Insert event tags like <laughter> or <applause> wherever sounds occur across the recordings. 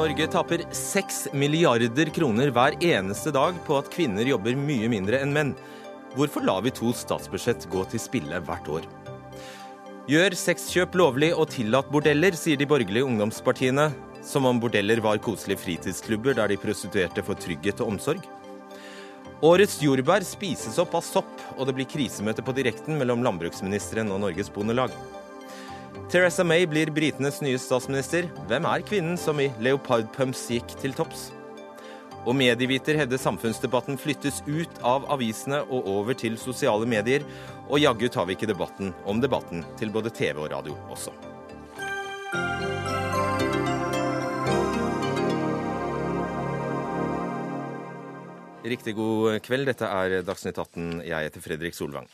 Norge taper 6 milliarder kroner hver eneste dag på at kvinner jobber mye mindre enn menn. Hvorfor lar vi to statsbudsjett gå til spille hvert år? Gjør sexkjøp lovlig og tillat bordeller, sier de borgerlige ungdomspartiene. Som om bordeller var koselige fritidsklubber der de prostituerte får trygghet og omsorg. Årets jordbær spises opp av sopp, og det blir krisemøte på direkten mellom landbruksministeren og Norges Bondelag. Teresa May blir britenes nye statsminister. Hvem er kvinnen som i leopardpumps gikk til topps? Og medieviter hevder samfunnsdebatten flyttes ut av avisene og over til sosiale medier. Og jaggu tar vi ikke debatten om debatten til både TV og radio også. Riktig god kveld. Dette er Dagsnytt 18. Jeg heter Fredrik Solvang.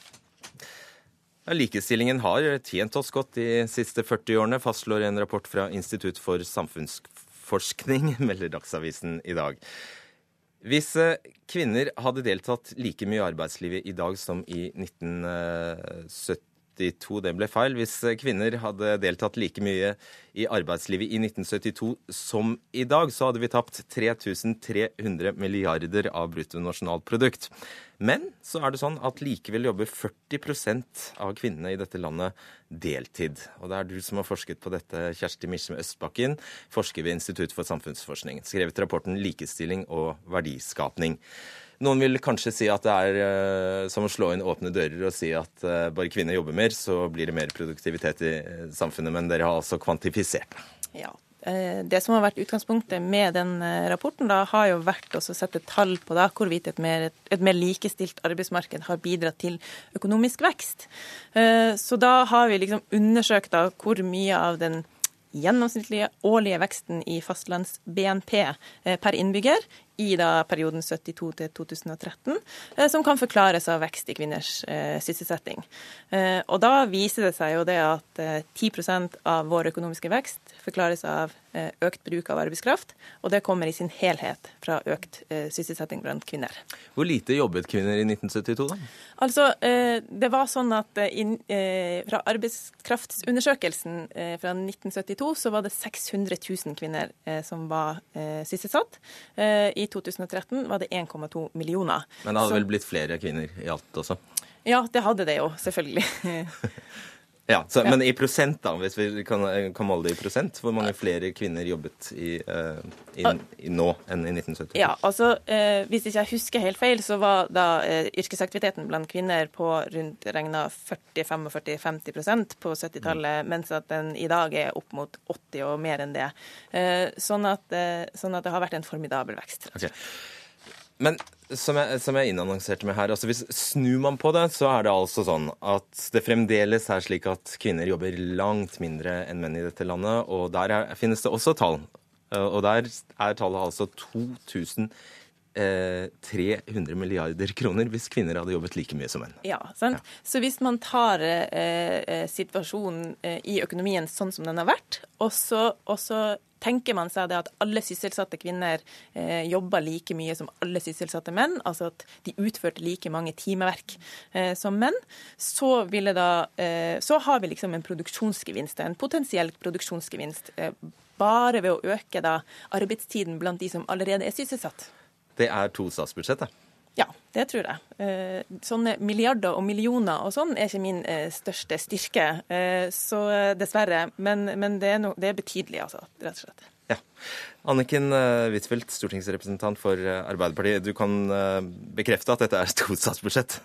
Ja, likestillingen har tjent oss godt de siste 40 årene, fastslår en rapport fra Institutt for samfunnsforskning, <laughs> melder Dagsavisen i dag. Hvis eh, kvinner hadde deltatt like mye i arbeidslivet i dag som i 1970 1972 det ble feil. Hvis kvinner hadde deltatt like mye i arbeidslivet i 1972 som i dag, så hadde vi tapt 3300 milliarder av bruttonasjonalprodukt. Men så er det sånn at likevel jobber 40% av kvinnene i dette landet deltid. Og det er du som har forsket på dette, Kjersti Misjem Østbakken, forsker ved Institutt for samfunnsforskning. Skrevet rapporten 'Likestilling og verdiskapning'. Noen vil kanskje si at det er uh, som å slå inn åpne dører og si at uh, bare kvinner jobber mer, så blir det mer produktivitet i uh, samfunnet. Men dere har altså kvantifisert det. Ja. Det som har vært utgangspunktet med den rapporten, da, har jo vært å sette tall på da, hvorvidt et mer, et mer, likestilt arbeidsmarked har bidratt til økonomisk vekst. Så da har vi liksom undersøkt da, hvor mye av den gjennomsnittlige årlige veksten i fastlands-BNP per innbygger i da perioden 72 til 2013, eh, som kan forklares av vekst i kvinners eh, sysselsetting. Eh, og da viser det seg jo det at 10% av vår økonomiske vekst forklares av økt bruk av arbeidskraft, og det kommer i sin helhet fra økt sysselsetting blant kvinner. Hvor lite jobbet kvinner i 1972, da? Altså, det var sånn at fra arbeidskraftsundersøkelsen fra 1972 så var det 600 000 kvinner som var sysselsatt. I 2013 var det 1,2 millioner. Men det hadde Så... vel blitt flere kvinner i alt også? Ja, det hadde det jo, selvfølgelig. <laughs> ja, så, Men i prosent, da, hvis vi kan, kan, måle det i prosent? Hvor mange flere kvinner jobbet i, uh, i, i nå enn i 1970? Ja, altså, uh, Hvis ikke jeg husker helt feil, så var da uh, yrkesaktiviteten blant kvinner på rundt regna 40-45-50% på 70-tallet, mm. mens at den i dag er opp mot 80 og mer enn det. Sånn at, sånn, at, det har vært en formidabel vekst. Okay. Men som jeg, som jeg, innannonserte med her, altså hvis snur man på det, så er det altså sånn at det fremdeles er slik at kvinner jobber langt mindre enn menn i dette landet. Og der er, finnes det også tall. Eh, og der er tallet altså 2300 eh, milliarder kroner hvis kvinner hadde jobbet like mye som menn. Ja, sant? Ja. Så hvis man tar eh, eh situasjonen i økonomien sånn som den har vært, og så tenker man seg det at alle sysselsatte kvinner eh, jobber like mye som alle sysselsatte menn, altså at de utførte like mange timeverk eh, som menn, så, da, eh, så, har vi liksom en produksjonsgevinst, en potensiell produksjonsgevinst, eh, bare ved å øke da, arbeidstiden blant de som allerede er sysselsatt. Det er to statsbudsjett, det. Ja, det tror jeg. Eh, sånne milliarder og millioner og sånn er ikke min eh, største styrke. Eh, så dessverre. Men, men det, er no, det, er betydelig, altså. Rett og slett. Ja. Anniken Huitfeldt, stortingsrepresentant for Arbeiderpartiet. Du kan bekrefte at dette er et <laughs> stort statsbudsjett?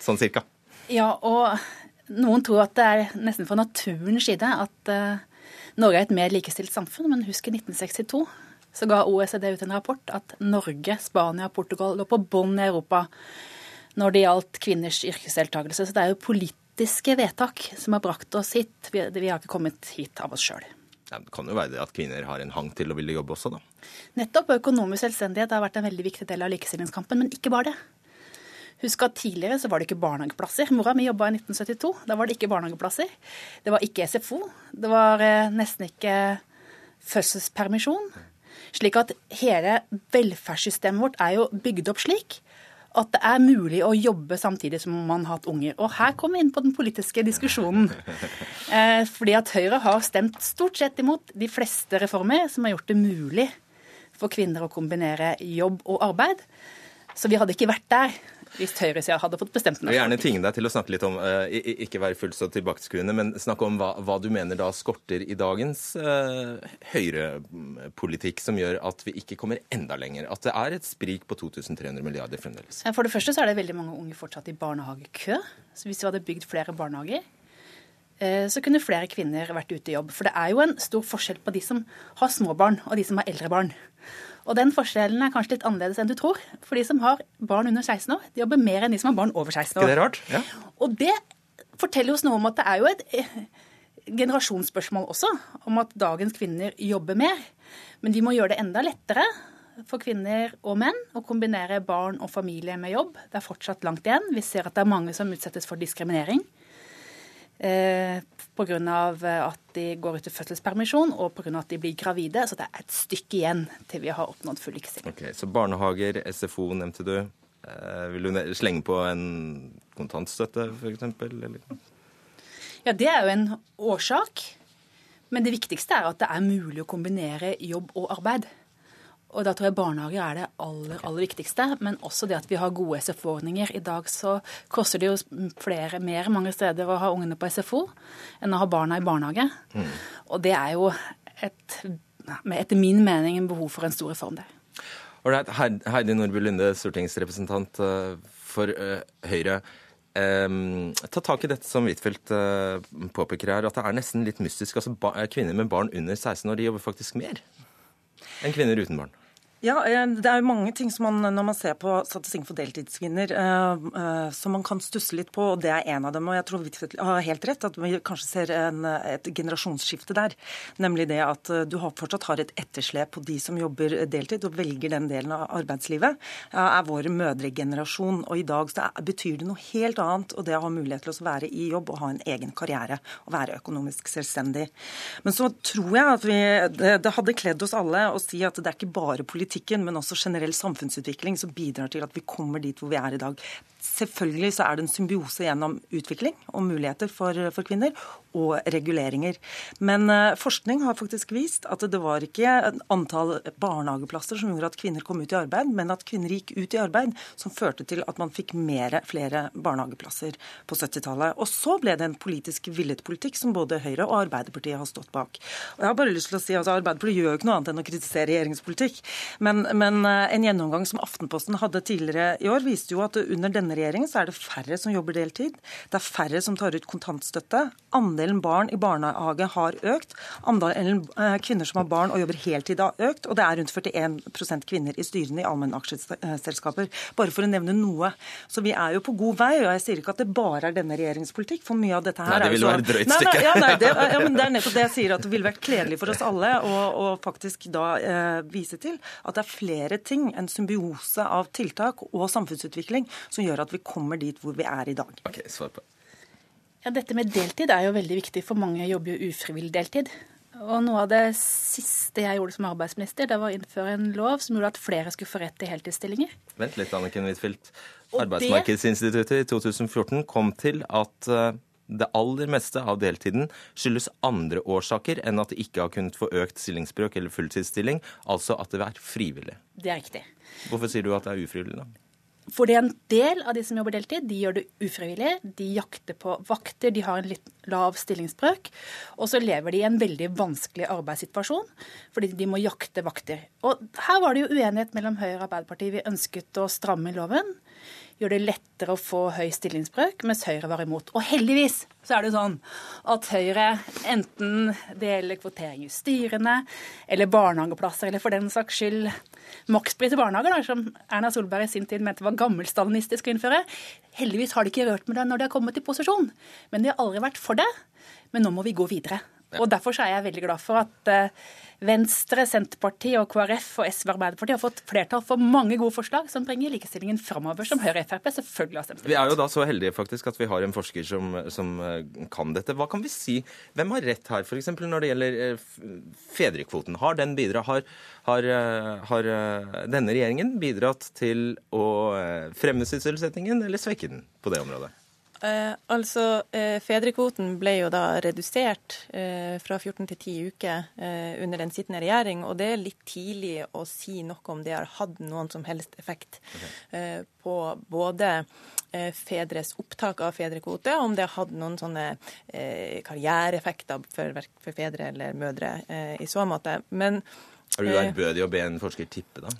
Sånn cirka? Ja, og noen tror at det er nesten fra naturens side at Norge er et mer likestilt samfunn. Men husk i 1962 så ga OECD ut en rapport at Norge, Spania og Portugal lå på bånn i Europa når det gjaldt kvinners yrkesdeltakelse. Så det er jo politiske vedtak som har brakt oss hit. Vi, vi har ikke kommet hit av oss sjøl. Ja, det kan jo være det at kvinner har en hang til å ville jobbe også, da. Nettopp. Økonomisk selvstendighet har vært en veldig viktig del av likestillingskampen, men ikke bare det. Husk at tidligere så var det ikke barnehageplasser. Mora mi jobba i 1972. Da var det ikke barnehageplasser. Det var ikke SFO. Det var eh, nesten ikke fødselspermisjon. Slik at hele velferdssystemet vårt er jo bygd opp slik at det er mulig å jobbe samtidig som man har hatt unger. Og her kommer vi inn på den politiske diskusjonen. <laughs> Eh, fordi at Høyre har stemt stort sett imot de fleste reformer som har gjort det mulig for kvinner å kombinere jobb og arbeid. Så vi hadde ikke vært der hvis høyresida hadde fått bestemt noe. Jeg vil gjerne tinge deg til å snakke litt om, uh, ikke være fullt så tilbakeskuende, men snakke om hva, hva, du mener da skorter i dagens uh, høyrepolitikk som gjør at vi ikke kommer enda lenger. At det er et sprik på 2300 milliarder fremdeles. For det første så er det veldig mange unge fortsatt i barnehagekø. Så hvis vi hadde bygd flere barnehager, så kunne flere kvinner vært ute i jobb. For det er jo en stor forskjell på de som har små barn, og de som har eldre barn. Og den forskjellen er kanskje litt annerledes enn du tror. For de som har barn under 16 år, de jobber mer enn de som har barn over 16 år. Ikke Det er rart? Ja. Og det forteller oss noe om at det er jo et eh, generasjonsspørsmål også, om at dagens kvinner jobber mer. Men de må gjøre det enda lettere for kvinner og menn å kombinere barn og familie med jobb. Det er fortsatt langt igjen. Vi ser at det er mange som utsettes for diskriminering eh, pga. Eh, at de går ut i fødselspermisjon og pga. at de blir gravide. Så det er et stykke igjen til vi har oppnådd full likestilling. Okay, så barnehager, SFO nevnte du. Eh, vil du slenge på en kontantstøtte f.eks.? Ja, det er jo en årsak. Men det viktigste er at det er mulig å kombinere jobb og arbeid. Og da tror jeg barnehager er det aller, aller viktigste. Men også det at vi har gode SFO-ordninger. I dag så koster det jo flere, mer mange steder å ha ungene på SFO enn å ha barna i barnehage. Mm. Og det er jo et, etter min mening en behov for en stor reform der. Ålreit. Heidi Nordby Lunde, stortingsrepresentant eh, for uh, Høyre. Um, ta tak i dette som Huitfeldt uh, påpeker her, at det er nesten litt mystisk. Altså, Kvinner med barn under 16 år de jobber faktisk mer enn kvinner uten barn. Ja, eh, Det er jo mange ting som man, når man ser på statistikken for deltidskvinner, eh, eh, som man kan stusse litt på, og det er en av dem. Og jeg tror Huitfeldt har helt rett at vi kanskje ser en, et generasjonsskifte der. Nemlig det at du fortsatt har et etterslep på de som jobber deltid og velger den delen av arbeidslivet, er vår mødregenerasjon. Og i dag så betyr det noe helt annet, og det å ha mulighet til å være i jobb og ha en egen karriere og være økonomisk selvstendig. Men så tror jeg at vi, det, det hadde kledd oss alle å si at det er ikke bare politikk politikken, men også generell samfunnsutvikling som bidrar til at vi kommer dit hvor vi er i dag. Selvfølgelig så er det en symbiose gjennom utvikling og muligheter for, for kvinner, og reguleringer. Men uh, forskning har faktisk vist at det var ikke antall barnehageplasser som gjorde at kvinner kom ut i arbeid, men at kvinner gikk ut i arbeid som førte til at man fikk mere, flere barnehageplasser på 70-tallet. Og så ble det en politisk villet politikk som både Høyre og Arbeiderpartiet har stått bak. Og jeg har bare lyst til å si at altså, Arbeiderpartiet gjør jo ikke noe annet enn å kritisere regjeringspolitikk. Men, men uh, en gjennomgang som Aftenposten hadde tidligere i år, viste jo at under denne regjeringen så er det færre som jobber deltid. Det er færre som tar ut kontantstøtte. Andelen barn i barnehage har økt. Andelen eh, kvinner som har barn og jobber heltid har økt. Og det er rundt 41% kvinner i styrene i allmennaksjeselskaper. Bare for å nevne noe. Så vi er jo på god vei. Og jeg sier ikke at det bare er denne regjeringens politikk, for mye av dette her nei, det vil være et drøyt stykke. Ja, nei, det, ja, men det er nettopp det jeg sier, at det ville vært kledelig for oss alle å faktisk da eh, vise til at det er flere ting, en symbiose av tiltak og samfunnsutvikling, som gjør at vi kommer dit hvor vi er i dag. Ok, svar på. Ja, Dette med deltid er jo veldig viktig, for mange jobber jo ufrivillig deltid. Og noe av det siste jeg gjorde som arbeidsminister, det var å innføre en lov som gjorde at flere skulle få rett til heltidsstillinger. Vent litt, Anniken Huitfeldt. Arbeidsmarkedsinstituttet i 2014 kom til at eh, det aller meste av deltiden skyldes andre årsaker enn at det ikke har kunnet få økt stillingsbrøk eller fulltidsstilling, altså at det er frivillig. Det er riktig. Hvorfor sier du at det er ufrivillig, da? Fordi en del av de som jobber deltid, de gjør det ufrivillig. De jakter på vakter, de har en litt lav stillingsbrøk. Og så lever de i en veldig vanskelig arbeidssituasjon fordi de må jakte vakter. Og her var det jo uenighet mellom Høyre og Arbeiderpartiet. Vi ønsket å stramme loven gjør det lettere å få høy stillingsbrøk, mens Høyre var imot. Og heldigvis så er det sånn at Høyre, enten det gjelder kvotering i styrene, eller barnehageplasser, eller for den saks skyld makspris i barnehager, som Erna Solberg i sin tid mente var gammelstalinistisk å innføre, heldigvis har de ikke rørt med det når de har kommet i posisjon. Men de har aldri vært for det. Men nå må vi gå videre. Og Derfor er jeg veldig glad for at uh, Venstre, Senterpartiet og KrF og SV Arbeiderpartiet har fått flertall for mange gode forslag som bringer likestillingen framover, som Høyre og Frp selvfølgelig har stemt Vi er jo da så heldige faktisk at vi har en forsker som, som eh, kan dette. Hva kan vi si? Hvem har rett her, f.eks. når det gjelder eh, fedrekvoten? Har den bidratt? har, har, eh, har denne regjeringen bidratt til å fremme sysselsettingen eller svekke den på det området? Eh, altså, eh, Fedrekvoten ble jo da redusert eh, fra 14 til 10 uker eh, under den sittende regjering. og Det er litt tidlig å si noe om det har hatt noen som helst effekt okay. Eh, på både eh, fedres opptak av fedrekvote, og om det har hatt noen sånne karriereeffekter for, for, fedre eller mødre i så måte. Men Er du ærbødig å be en forsker tippe, da?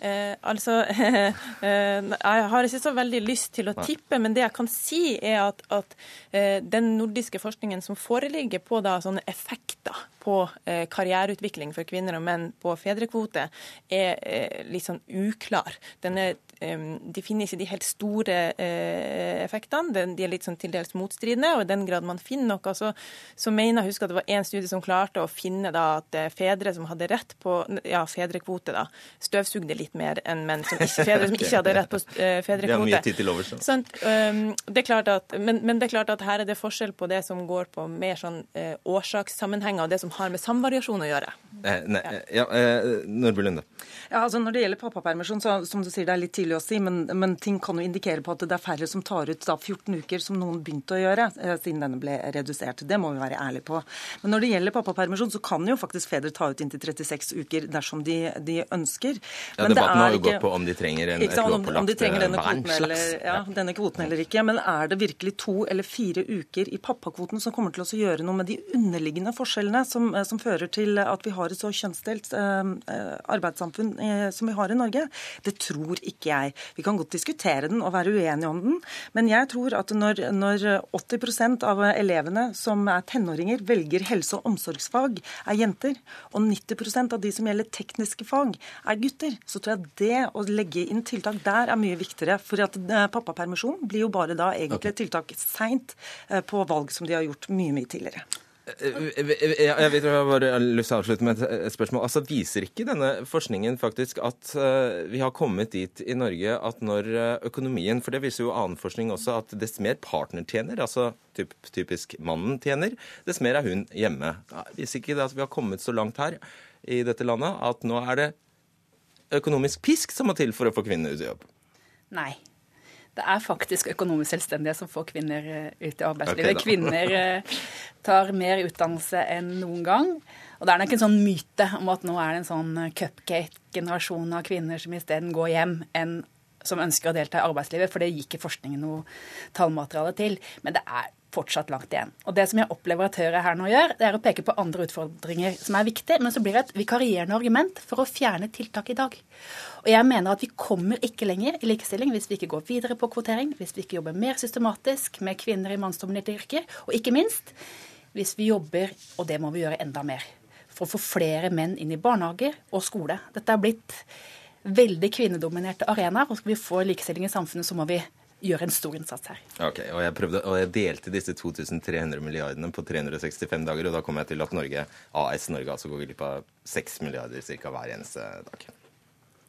Eh, altså, <laughs> eh, Jeg har ikke så veldig lyst til å tippe, men det jeg kan si, er at, at eh, den nordiske forskningen som foreligger på da, sånne effekter på eh, karriereutvikling for kvinner og menn på fedrekvote, er eh, litt sånn uklar. Den er de finner ikke de helt store eh, effektene. De er litt sånn til dels motstridende. og I den grad man finner noe, så, så mener jeg husker at det var én studie som klarte å finne da at fedre som hadde rett på ja, fedrekvote, da, støvsugde litt mer enn menn som ikke, fedre som <laughs> ikke hadde rett på fedrekvote. Det er mye tid til overs. Sånn, det er klart at, men, men, det er klart at her er det forskjell på det som går på mer sånn årsakssammenhenger, og det som har med samvariasjon å gjøre. Eh, nei, ja, eh, Nordby Lunde. Ja, altså Når det gjelder pappapermisjon, så som du sier det er litt tidlig å si, men, men, ting kan jo indikere på at det er færre som tar ut da 14 uker, som noen begynte å gjøre eh, siden denne ble redusert. Det må vi være ærlige på. Men når det gjelder pappapermisjon, så kan jo faktisk fedre ta ut inntil 36 uker dersom de, de ønsker. Ja, men Debatten har jo gått på om de trenger en, lovpålagt om de trenger denne kvoten, eller, ja, denne kvoten eller ikke. Men er det virkelig to eller fire uker i pappakvoten som kommer til å gjøre noe med de underliggende forskjellene som, som fører til at vi har et så kjønnsdelt eh, eh, arbeidssamfunn eh, som vi har i Norge? Det tror ikke jeg. Vi kan godt diskutere den og være uenige om den, men jeg tror at når, når 80% av elevene som er tenåringer, velger helse- og omsorgsfag, er jenter, og 90% av de som gjelder tekniske fag, er gutter, så tror jeg det å legge inn tiltak der er mye viktigere. For at pappapermisjon blir jo bare da egentlig okay. tiltak seint på valg som de har gjort mye, mye tidligere. Eh, eh, jeg vet jeg bare har lyst til å avslutte med et spørsmål. Altså, Viser ikke denne forskningen faktisk at eh, vi har kommet dit i Norge at når økonomien For det viser jo annen forskning også, at dess mer partner tjener, altså typisk mannen tjener, dess mer er hun hjemme. Viser ikke det at vi har kommet så langt her i dette landet at nå er det økonomisk pisk som må til for å få kvinnene ut i jobb? Nei. Det er faktisk økonomisk selvstendige som får kvinner eh, ut i arbeidslivet. Okay, kvinner eh, tar mer utdannelse enn noen gang. Og det er nok en sånn myte om at nå er det en sånn eh, cupcake-generasjon av kvinner som isteden går hjem, enn som ønsker å delta i arbeidslivet, for det gir ikke forskningen noe tallmateriale til. Men det er fortsatt langt igjen. Og Det som jeg opplever at Høyre her nå gjør, det er å peke på andre utfordringer som er viktige, men så blir det et vikarierende argument for å fjerne tiltak i dag. Og jeg mener at vi kommer ikke lenger i likestilling hvis vi ikke går videre på kvotering, hvis vi ikke jobber mer systematisk med kvinner i mannsdominerte yrker, og ikke minst hvis vi jobber, og det må vi gjøre enda mer, for å få flere menn inn i barnehager og skole. Dette er blitt veldig kvinnedominerte arenaer, og skal vi få likestilling i samfunnet, så må vi gjør en stor innsats her. Ok, og jeg, prøvde, og jeg delte disse 2300 milliardene på 365 dager, og da kom jeg til at Norge, AS Norge altså går glipp av 6 milliarder ca. hver eneste dag.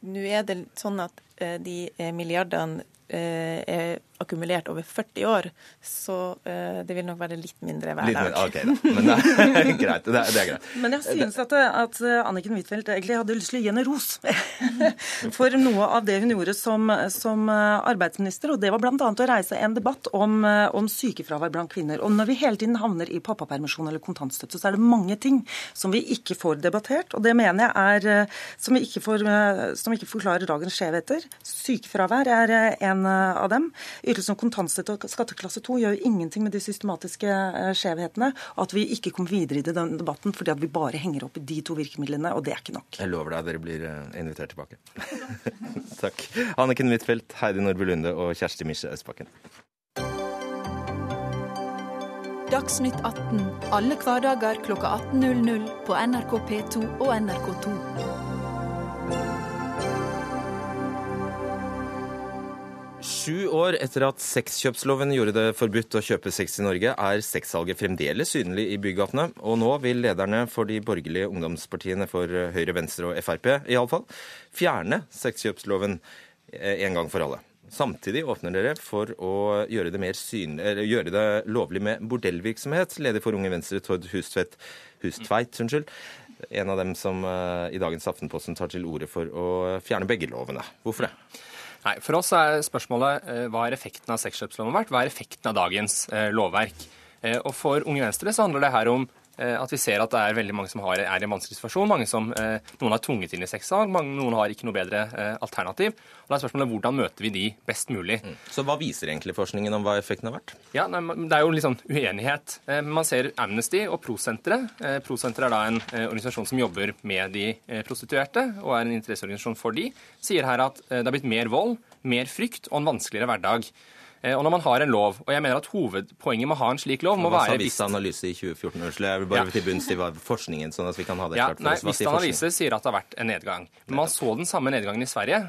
Nå er det sånn at eh, de eh, milliardene er akkumulert over 40 år, så uh, det vil nok være litt mindre hver dag. Ok, da. Men det er <laughs> greit. Det er, det er greit. Men jeg synes at, at Anniken Huitfeldt egentlig hadde lyst til å gi henne ros <laughs> for noe av det hun gjorde som, som arbeidsminister, og det var bl.a. å reise en debatt om, om, sykefravær blant kvinner. Og når vi hele tiden havner i pappapermisjon eller kontantstøtte, så er det mange ting som vi ikke får debattert, og det mener jeg er som, vi ikke får, som ikke forklarer dagens skjevheter. Sykefravær er en av dem ytelsen kontantstøtte og skatteklasse 2 gjør jo ingenting med de systematiske eh, skjevhetene. At vi ikke kom videre i den debatten fordi at vi bare henger opp i de to virkemidlene, og det er ikke nok. Jeg lover deg, dere blir eh, invitert tilbake. <laughs> Takk. Anniken Huitfeldt, Heidi Nordby Lunde og Kjersti Misje Østbakken. Dagsnytt 18 alle hverdager kl 18.00 på NRK P2 og NRK2. Sju år etter at sexkjøpsloven gjorde det forbudt å kjøpe sex i Norge, er sexsalget fremdeles synlig i bygatene. Og nå vil lederne for de borgerlige ungdomspartiene for Høyre, Venstre og Frp iallfall fjerne sexkjøpsloven eh, en gang for alle. Samtidig åpner dere for å gjøre det, synlig, gjøre det lovlig med bordellvirksomhet. Leder for Unge Venstre, Tord Hustvedt, Hustveit, unnskyld. En av dem som uh, i dagens Aftenposten tar til orde for å fjerne begge lovene. Hvorfor det? Nei, For oss er spørsmålet uh, hva er effekten av sexkjøpsloven vært? Hva er effekten av dagens uh, lovverk? Og For Unge Venstre så handler det her om Eh, at vi ser at det er veldig mange som har, er i en vanskelig situasjon. Mange som, eh, noen er tvunget inn i sexsalg, noen har ikke noe bedre eh, alternativ. Og da er spørsmålet Hvordan møter vi de best mulig? Mm. Så Hva viser egentlig forskningen om hva effekten har vært? Ja, nei, Det er jo litt sånn uenighet. Man ser Amnesty og Prosenteret. Prosenteret er da en organisasjon som jobber med de prostituerte, og er en interesseorganisasjon for de, sier her at det har blitt mer vold, mer frykt og en vanskeligere hverdag. Eh, og når man har en lov, og jeg mener at hovedpoenget med å ha en slik lov må Hva være Hva sa Vista Analyse i 2014? Unnskyld, jeg vil bare ja. til bunns i forskningen, sånn at vi kan ha det ja, klart for nei, oss. Vista Analyse sier at det har vært en nedgang. Men man så den samme nedgangen i Sverige.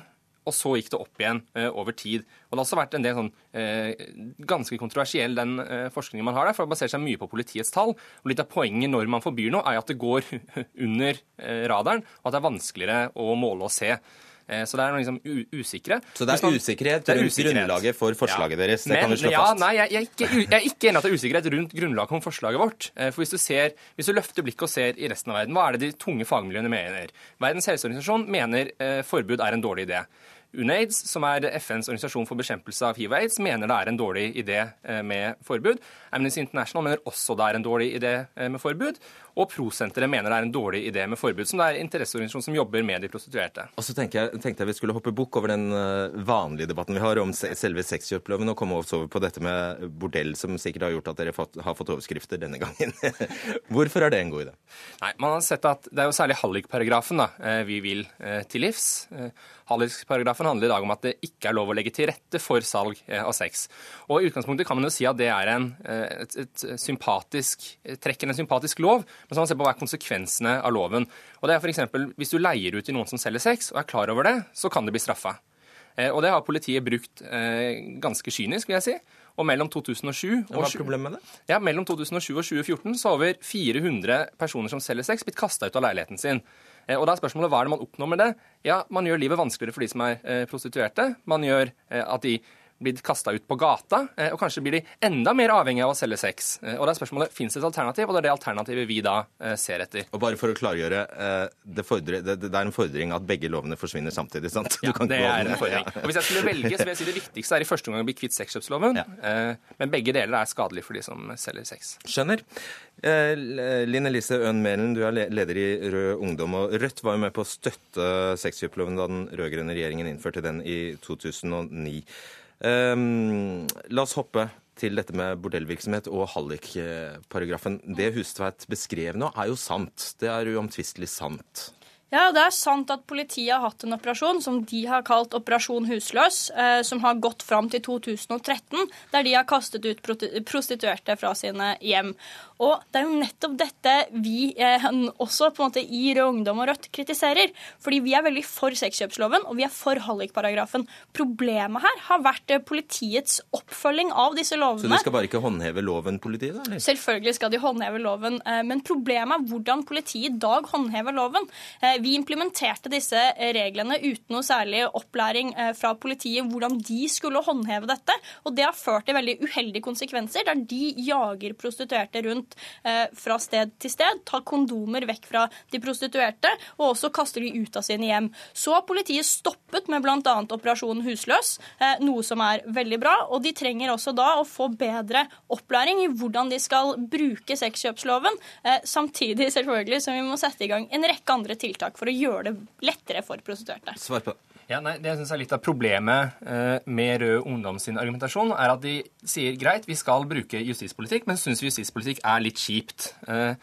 Og så gikk det opp igjen uh, over tid. Og Det har også vært en del sånn uh, ganske kontroversiell den uh, forskningen man har der, for det baserer seg mye på politiets tall. Og Litt av poenget når man forbyr noe, er at det går <laughs> under radaren, og at det er vanskeligere å måle og se. Eh, så det er liksom usikre. Så det er man, usikkerhet rundt usikkerhet. grunnlaget for forslaget ja. deres? Det Men, kan vi slå ja, fast? Nei, jeg, jeg, er ikke, jeg, er ikke enig at det er usikkerhet rundt grunnlaget om forslaget vårt. Eh, for hvis du, ser, hvis du løfter blikket og ser i resten av verden, hva er det de tunge fagmiljøene mener? Verdens helseorganisasjon mener eh, forbud er en dårlig idé. UNAIDS, som er FNs organisasjon for bekjempelse av hiv og aids, mener det er en dårlig idé eh, med forbud. Amnesty International mener også det er en dårlig idé med forbud. Og Prosenteret mener det er en dårlig idé med forbud, som det er interesseorganisasjon som jobber med de prostituerte. Og så tenkte jeg, tenkte jeg vi skulle hoppe bukk over den eh, vanlige debatten vi har om selve sexkjøploven, og komme oss over på dette med bordell, som sikkert har gjort at dere har fått overskrifter denne gangen. <laughs> Hvorfor er det en god idé? Nei, man har sett at Det er jo særlig hallikparagrafen eh, vi vil eh, til livs. Hallikparagrafen handler i dag om at det ikke er lov å legge til rette for salg av sex. Og I utgangspunktet kan man jo si at det er en, et, et sympatisk, trekker en sympatisk lov, men så må man se på hva er konsekvensene av loven. Og det er f.eks. Hvis du leier ut til noen som selger sex, og er klar over det, så kan det bli straffa. Eh, og det har politiet brukt eh, ganske kynisk, vil jeg si. Og mellom 2007 og, Hva med det? Ja, mellom 2007 og 2014 så har over 400 personer som selger sex, blitt kasta ut av leiligheten sin. Eh, og da er spørsmålet hva er det man oppnår med det? Ja, Man gjør livet vanskeligere for de som er prostituerte. Man gjør at de blitt kasta ut på gata, eh, og kanskje blir de enda mer avhengig av å selge sex. Eh, og det er spørsmålet, Fins det et alternativ, og det er det alternativet vi da eh, ser etter. Og bare for å klargjøre, det, fordre, det, det er en fordring at begge lovene forsvinner samtidig, sant? Ja, det er en fordring. Og Hvis jeg skulle velge, så vil jeg si det viktigste er i første omgang å bli kvitt sexkjøpsloven. Ja. Men begge deler er skadelig for de som selger sex. Skjønner. Linn Elise Øhn Mælen, du er leder i Rød Ungdom. og Rødt var jo med på å støtte sexkjøpsloven da den rød-grønne regjeringen innførte den i 2009. Um, la oss hoppe til dette med bordellvirksomhet og hallikparagrafen. Det Hustveit beskrev nå, er jo sant. Det er uomtvistelig sant. Ja, det er sant at politiet har hatt en operasjon som de har kalt Operasjon husløs, eh, som har gått fram til 2013, der de har kastet ut prostituerte fra sine hjem. Og det er jo nettopp dette vi eh, også på en måte i Rød Ungdom og Rødt kritiserer. Fordi vi er veldig for sexkjøpsloven, og vi er for hallikparagrafen. Problemet her har vært eh, politiets oppfølging av disse lovene. Så de skal bare ikke håndheve loven, politiet? Eller? Selvfølgelig skal de håndheve loven, eh, men problemet er hvordan politiet i dag håndhever loven. Eh, vi implementerte disse eh, reglene uten noe særlig opplæring eh, fra politiet hvordan de skulle håndheve dette, og det har ført til veldig uheldige konsekvenser, der de jager prostituerte rundt rundt eh, fra sted til sted, tar kondomer vekk fra de prostituerte, og også kaster de ut av sine hjem. Så har politiet stoppet med bl.a. operasjonen Husløs, eh, noe som er veldig bra. Og de trenger også da å få bedre opplæring i hvordan de skal bruke sexkjøpsloven, eh, samtidig selvfølgelig som vi må sette i gang en rekke andre tiltak for å gjøre det lettere for prostituerte. Svar på det. Ja, nei, det jeg synes er Litt av problemet eh, med Rød Ungdom sin argumentasjon er at de sier greit, vi skal bruke justispolitikk, men syns justispolitikk er litt kjipt. Eh,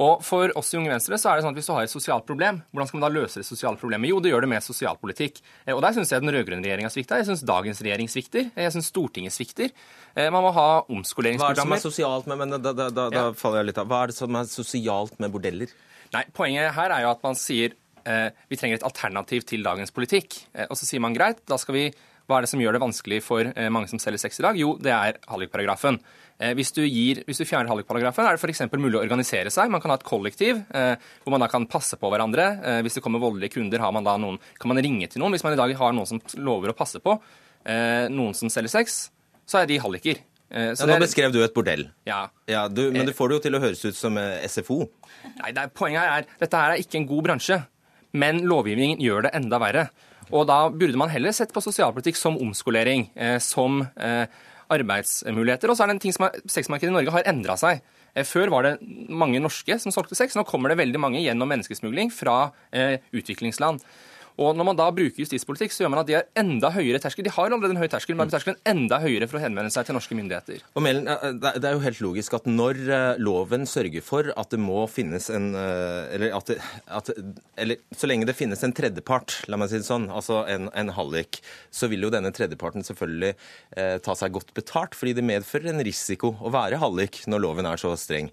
og For oss i Unge Venstre så er det sånn at hvis du har et sosialt problem, hvordan skal man da løse det sosiale problemet? Jo, det gjør det med sosialpolitikk. Eh, og Der syns jeg den rød-grønne regjeringa svikta. Jeg syns dagens regjering svikter. Jeg syns Stortinget svikter. Man må ha omskoleringsprogrammer. Hva er det som er sosialt med men da, da, da, da faller jeg litt av. Hva er det som er sosialt med bordeller? Nei, Poenget her er jo at man sier vi trenger et alternativ til dagens politikk. Eh, og så sier man greit, da skal vi Hva er det som gjør det vanskelig for eh, mange som selger sex i dag? Jo, det er hallikparagrafen. Eh, hvis du, gir, hvis du fjerner hallikparagrafen, er det f.eks. mulig å organisere seg. Man kan ha et kollektiv eh, hvor man da kan passe på hverandre. Eh, hvis det kommer voldelige kunder, man noen, kan man ringe til noen. Hvis man i dag har noen som lover å passe på eh, noen som selger sex, så er de halliker. Eh, ja, nå beskrev du et bordell. Ja. ja du, men du får det jo til å høres ut som SFO. Nei, er, Poenget er dette her er ikke en god bransje, men lovgivningen gjør det enda verre. Og da burde man heller sett på sosialpolitikk som omskolering, eh, som eh, arbeidsmuligheter. Og så er det en ting som er, sexmarkedet i Norge har endra seg. Eh, før var det mange norske som solgte sex. Nå kommer det veldig mange gjennom menneskesmugling fra utviklingsland. Og Når man da bruker justispolitikk, så gjør man at de har enda høyere terskel. De har allerede en høy terskel, men terskelen enda høyere for å henvende seg til norske myndigheter. Og Melen, Det er jo helt logisk at når eh, loven sørger for at det må finnes en eh, Eller, at, at, eller så lenge det finnes en tredjepart, la meg si det sånn, altså en, en hallik, så vil jo denne tredjeparten selvfølgelig eh, ta seg godt betalt, fordi det medfører en risiko å være hallik når loven er så streng.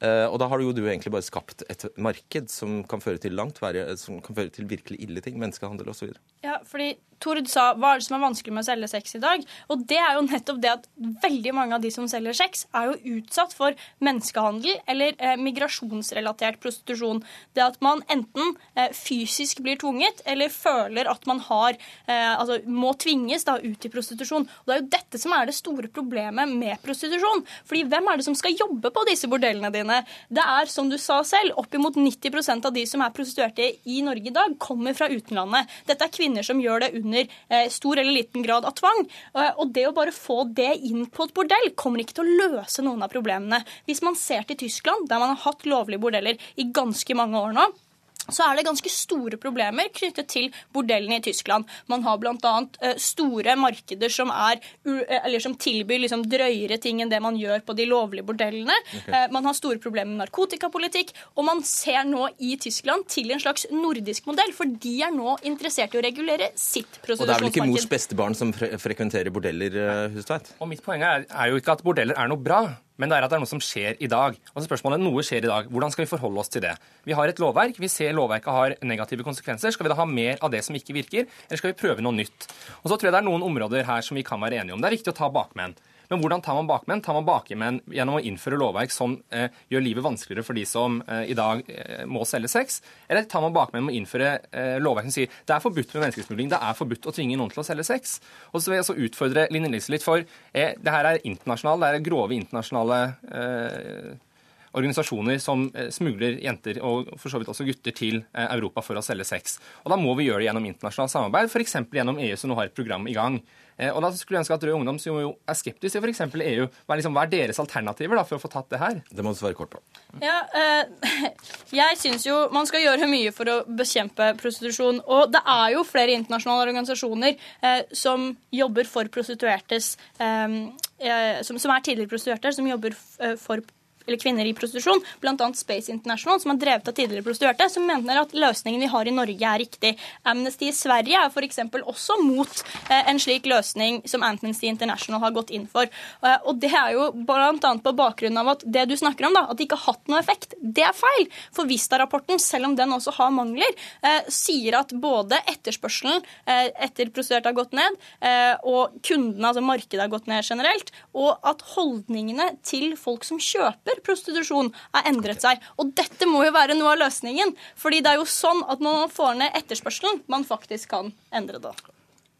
Eh, og da har du jo du egentlig bare skapt et marked som kan føre til langt verre, som kan føre til virkelig ille ting, menneskehandel osv. Ja, fordi Tord sa hva er det som er vanskelig med å selge sex i dag? Og det er jo nettopp det at veldig mange av de som selger sex, er jo utsatt for menneskehandel eller eh, migrasjonsrelatert prostitusjon. Det at man enten eh, fysisk blir tvunget eller føler at man har eh, altså må tvinges da ut i prostitusjon. Og det er jo dette som er det store problemet med prostitusjon. Fordi hvem er det som skal jobbe på disse bordellene dine? Det er, som du sa selv, oppimot 90% av de som er prostituerte i Norge i dag, kommer fra utenlandet. Dette er kvinner som gjør det under eh, stor eller liten grad av tvang. Og det å bare få det inn på et bordell kommer ikke til å løse noen av problemene. Hvis man ser til Tyskland, der man har hatt lovlige bordeller i ganske mange år nå, så er det ganske store problemer knyttet til bordellene i Tyskland. Man har bl.a. Eh, store markeder som, er, eh, som tilbyr liksom drøyere ting enn det man gjør på de lovlige bordellene. Okay. Eh, man har store problemer med narkotikapolitikk. Og man ser nå i Tyskland til en slags nordisk modell, for de er nå interessert i å regulere sitt prostitusjonsmarked. Og det er vel ikke mors beste barn som fre frekventerer bordeller, Hustveit? Og mitt poeng er, er jo ikke at bordeller er noe bra men det er at det er noe som skjer i dag. Og så spørsmålet noe skjer i dag. Hvordan skal vi forholde oss til det? Vi har et lovverk. Vi ser lovverket har negative konsekvenser. Skal vi da ha mer av det som ikke virker, eller skal vi prøve noe nytt? Og så tror jeg det er noen områder her som vi kan være enige om. Det er viktig å ta bakmenn. Men hvordan tar man bakmenn? Tar man bakmenn gjennom å innføre lovverk som eh, gjør livet vanskeligere for de som eh, i dag eh, må selge sex? Eller tar man bakmenn med å innføre eh, lovverk som sier det er forbudt med menneskesmugling, det er forbudt å tvinge noen til å selge sex? Og så vil jeg så utfordre Linn Elise litt, for eh, det her er internasjonale, det er grove internasjonale eh, organisasjoner som smugler jenter og for så vidt også gutter til Europa for å selge sex. Og Da må vi gjøre det gjennom internasjonalt samarbeid, f.eks. gjennom EU, som nå har et program i gang. Eh, og da skulle jeg ønske at Rød Ungdom, som jo er skeptisk til f.eks. EU, hva er, liksom, hva er, deres alternativer da, for å få tatt det her? Det må du svare kort på. Ja, eh, <laughs> jeg syns jo man skal gjøre mye for å bekjempe prostitusjon. Og det er jo flere internasjonale organisasjoner eh, som jobber for prostituertes eh, eh som, som, er tidligere prostituerte, som jobber eh, for eller kvinner i prostitusjon, bl.a. Space International, som har drevet av tidligere prostituerte, som mener at løsningen vi har i Norge, er riktig. Amnesty i Sverige er f.eks. også mot eh, en slik løsning som Amnesty International har gått inn for. Eh, og det er jo bl.a. på bakgrunn av at det du snakker om, da, at det ikke har hatt noe effekt, det er feil. For Vista-rapporten, selv om den også har mangler, eh, sier at både etterspørselen etter prostituerte har gått ned, og kundene, altså markedet, har gått ned generelt, og at holdningene til folk som kjøper prostitusjon har endret seg. Og dette må jo være noe av løsningen. fordi det er jo sånn at når man får ned etterspørselen, man faktisk kan endre det.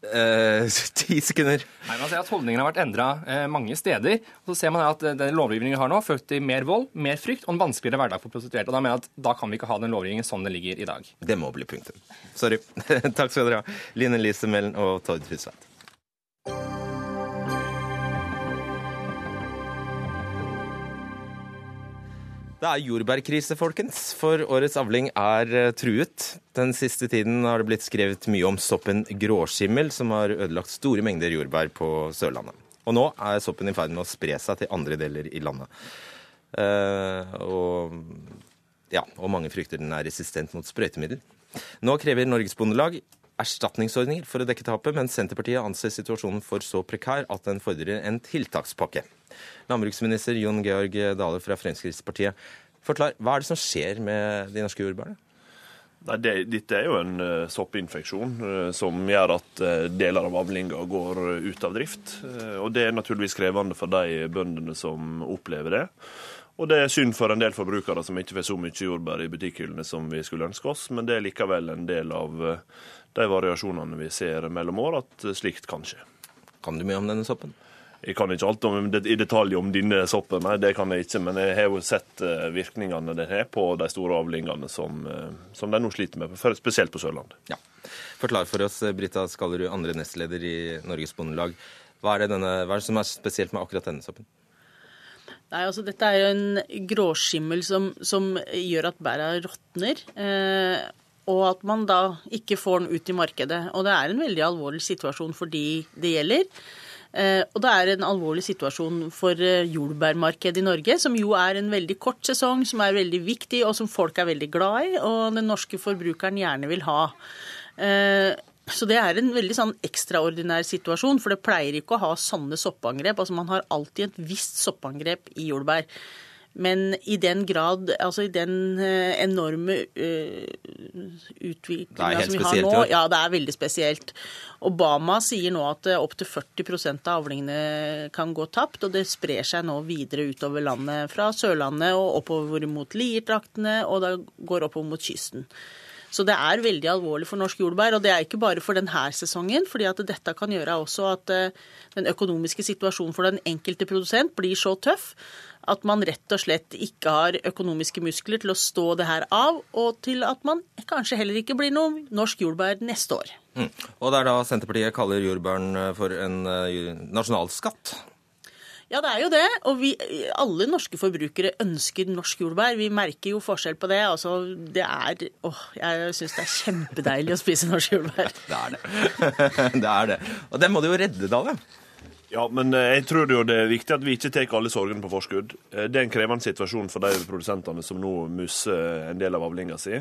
Eh, <laughs> ti sekunder. Nei, man ser at Holdningene har vært endra eh, mange steder. og så ser man at eh, Den lovgivningen vi har nå, ført til mer vold, mer frykt og en vanskeligere hverdag for prostituerte. Og Da mener jeg at da kan vi ikke ha den lovgivningen sånn den ligger i dag. Det må bli punktum. Sorry. <laughs> Takk skal dere ha, Line Lise Mellen og Tord Husveit. Det er jordbærkrise, folkens, for årets avling er eh, truet. Den siste tiden har det blitt skrevet mye om soppen gråskimmel, som har ødelagt store mengder jordbær på Sørlandet. Og nå er soppen i ferd med å spre seg til andre deler i landet. Uh, og, ja, og mange frykter den er resistent mot sprøytemiddel. Nå krever Norges Bondelag erstatningsordninger for å dekke tapet, men Senterpartiet anser situasjonen for så prekær at den fordrer en tiltakspakke. Landbruksminister Jon Georg Dale fra Fremskrittspartiet, forklar, hva er det som skjer med de norske jordbærene? Nei, det, Dette er jo en uh, soppinfeksjon uh, som gjør at uh, deler av avlinga går ut av drift. og Det er naturligvis krevende for de bøndene som opplever det. Og det er synd for en del forbrukere som ikke får så mye jordbær i butikkhyllene som vi skulle ønske oss, men det er likevel en del av de variasjonene vi ser mellom år, at slikt kan skje. Kan du mye om denne soppen? Jeg kan ikke alt om, i detalj om denne soppen, nei, det kan jeg ikke. Men jeg har jo sett eh, virkningene den har på de store avlingene som, eh, som de nå sliter med, spesielt på Sørlandet. Ja. Forklar for oss, eh, Brita Skallerud, andre nestleder i Norges Bondelag. Hva er, det denne, hva er det som er spesielt med akkurat denne soppen? Nei, altså Dette er jo en gråskimmel som, som gjør at bæra råtner. Eh, og at man da ikke får den ut i markedet. Og det er en veldig alvorlig situasjon for de det gjelder. Eh, og det er en alvorlig situasjon for eh, jordbærmarkedet i Norge, som jo er en veldig kort sesong, som er veldig viktig, og som folk er veldig glad i, og den norske forbrukeren gjerne vil ha. Eh, så det er en veldig sånn ekstraordinær situasjon, for det pleier ikke å ha sånne soppangrep. Altså Man har alltid et visst soppangrep i jordbær. Men i den grad, altså i den uh, enorme uh, utviklinga som vi har nå, ja, det er veldig spesielt. Obama sier nå at uh, opptil 40 av avlingene kan gå tapt, og det sprer seg nå videre utover landet. Fra Sørlandet og oppover mot Liertraktene, og det går oppover mot kysten. Så det er veldig alvorlig for norsk jordbær. Og det er ikke bare for denne sesongen, fordi at dette kan gjøre også at den økonomiske situasjonen for den enkelte produsent blir så tøff at man rett og slett ikke har økonomiske muskler til å stå det her av, og til at man kanskje heller ikke blir noe norsk jordbær neste år. Mm. Og det er da Senterpartiet kaller jordbæren eh, for en uh, nasjonalskatt? Ja, det er jo det. Og vi, alle norske forbrukere ønsker norsk jordbær. Vi merker jo forskjell på det. Altså, det er Åh, jeg syns det er kjempedeilig å spise norsk jordbær. <laughs> det er det. <laughs> det er det. Og det må du jo redde, Dale. Ja, men eh, jeg tror det er viktig at vi ikke tar alle sorgene på forskudd. Eh, det er en krevende situasjon for de produsentene som nå musser en del av avlinga si.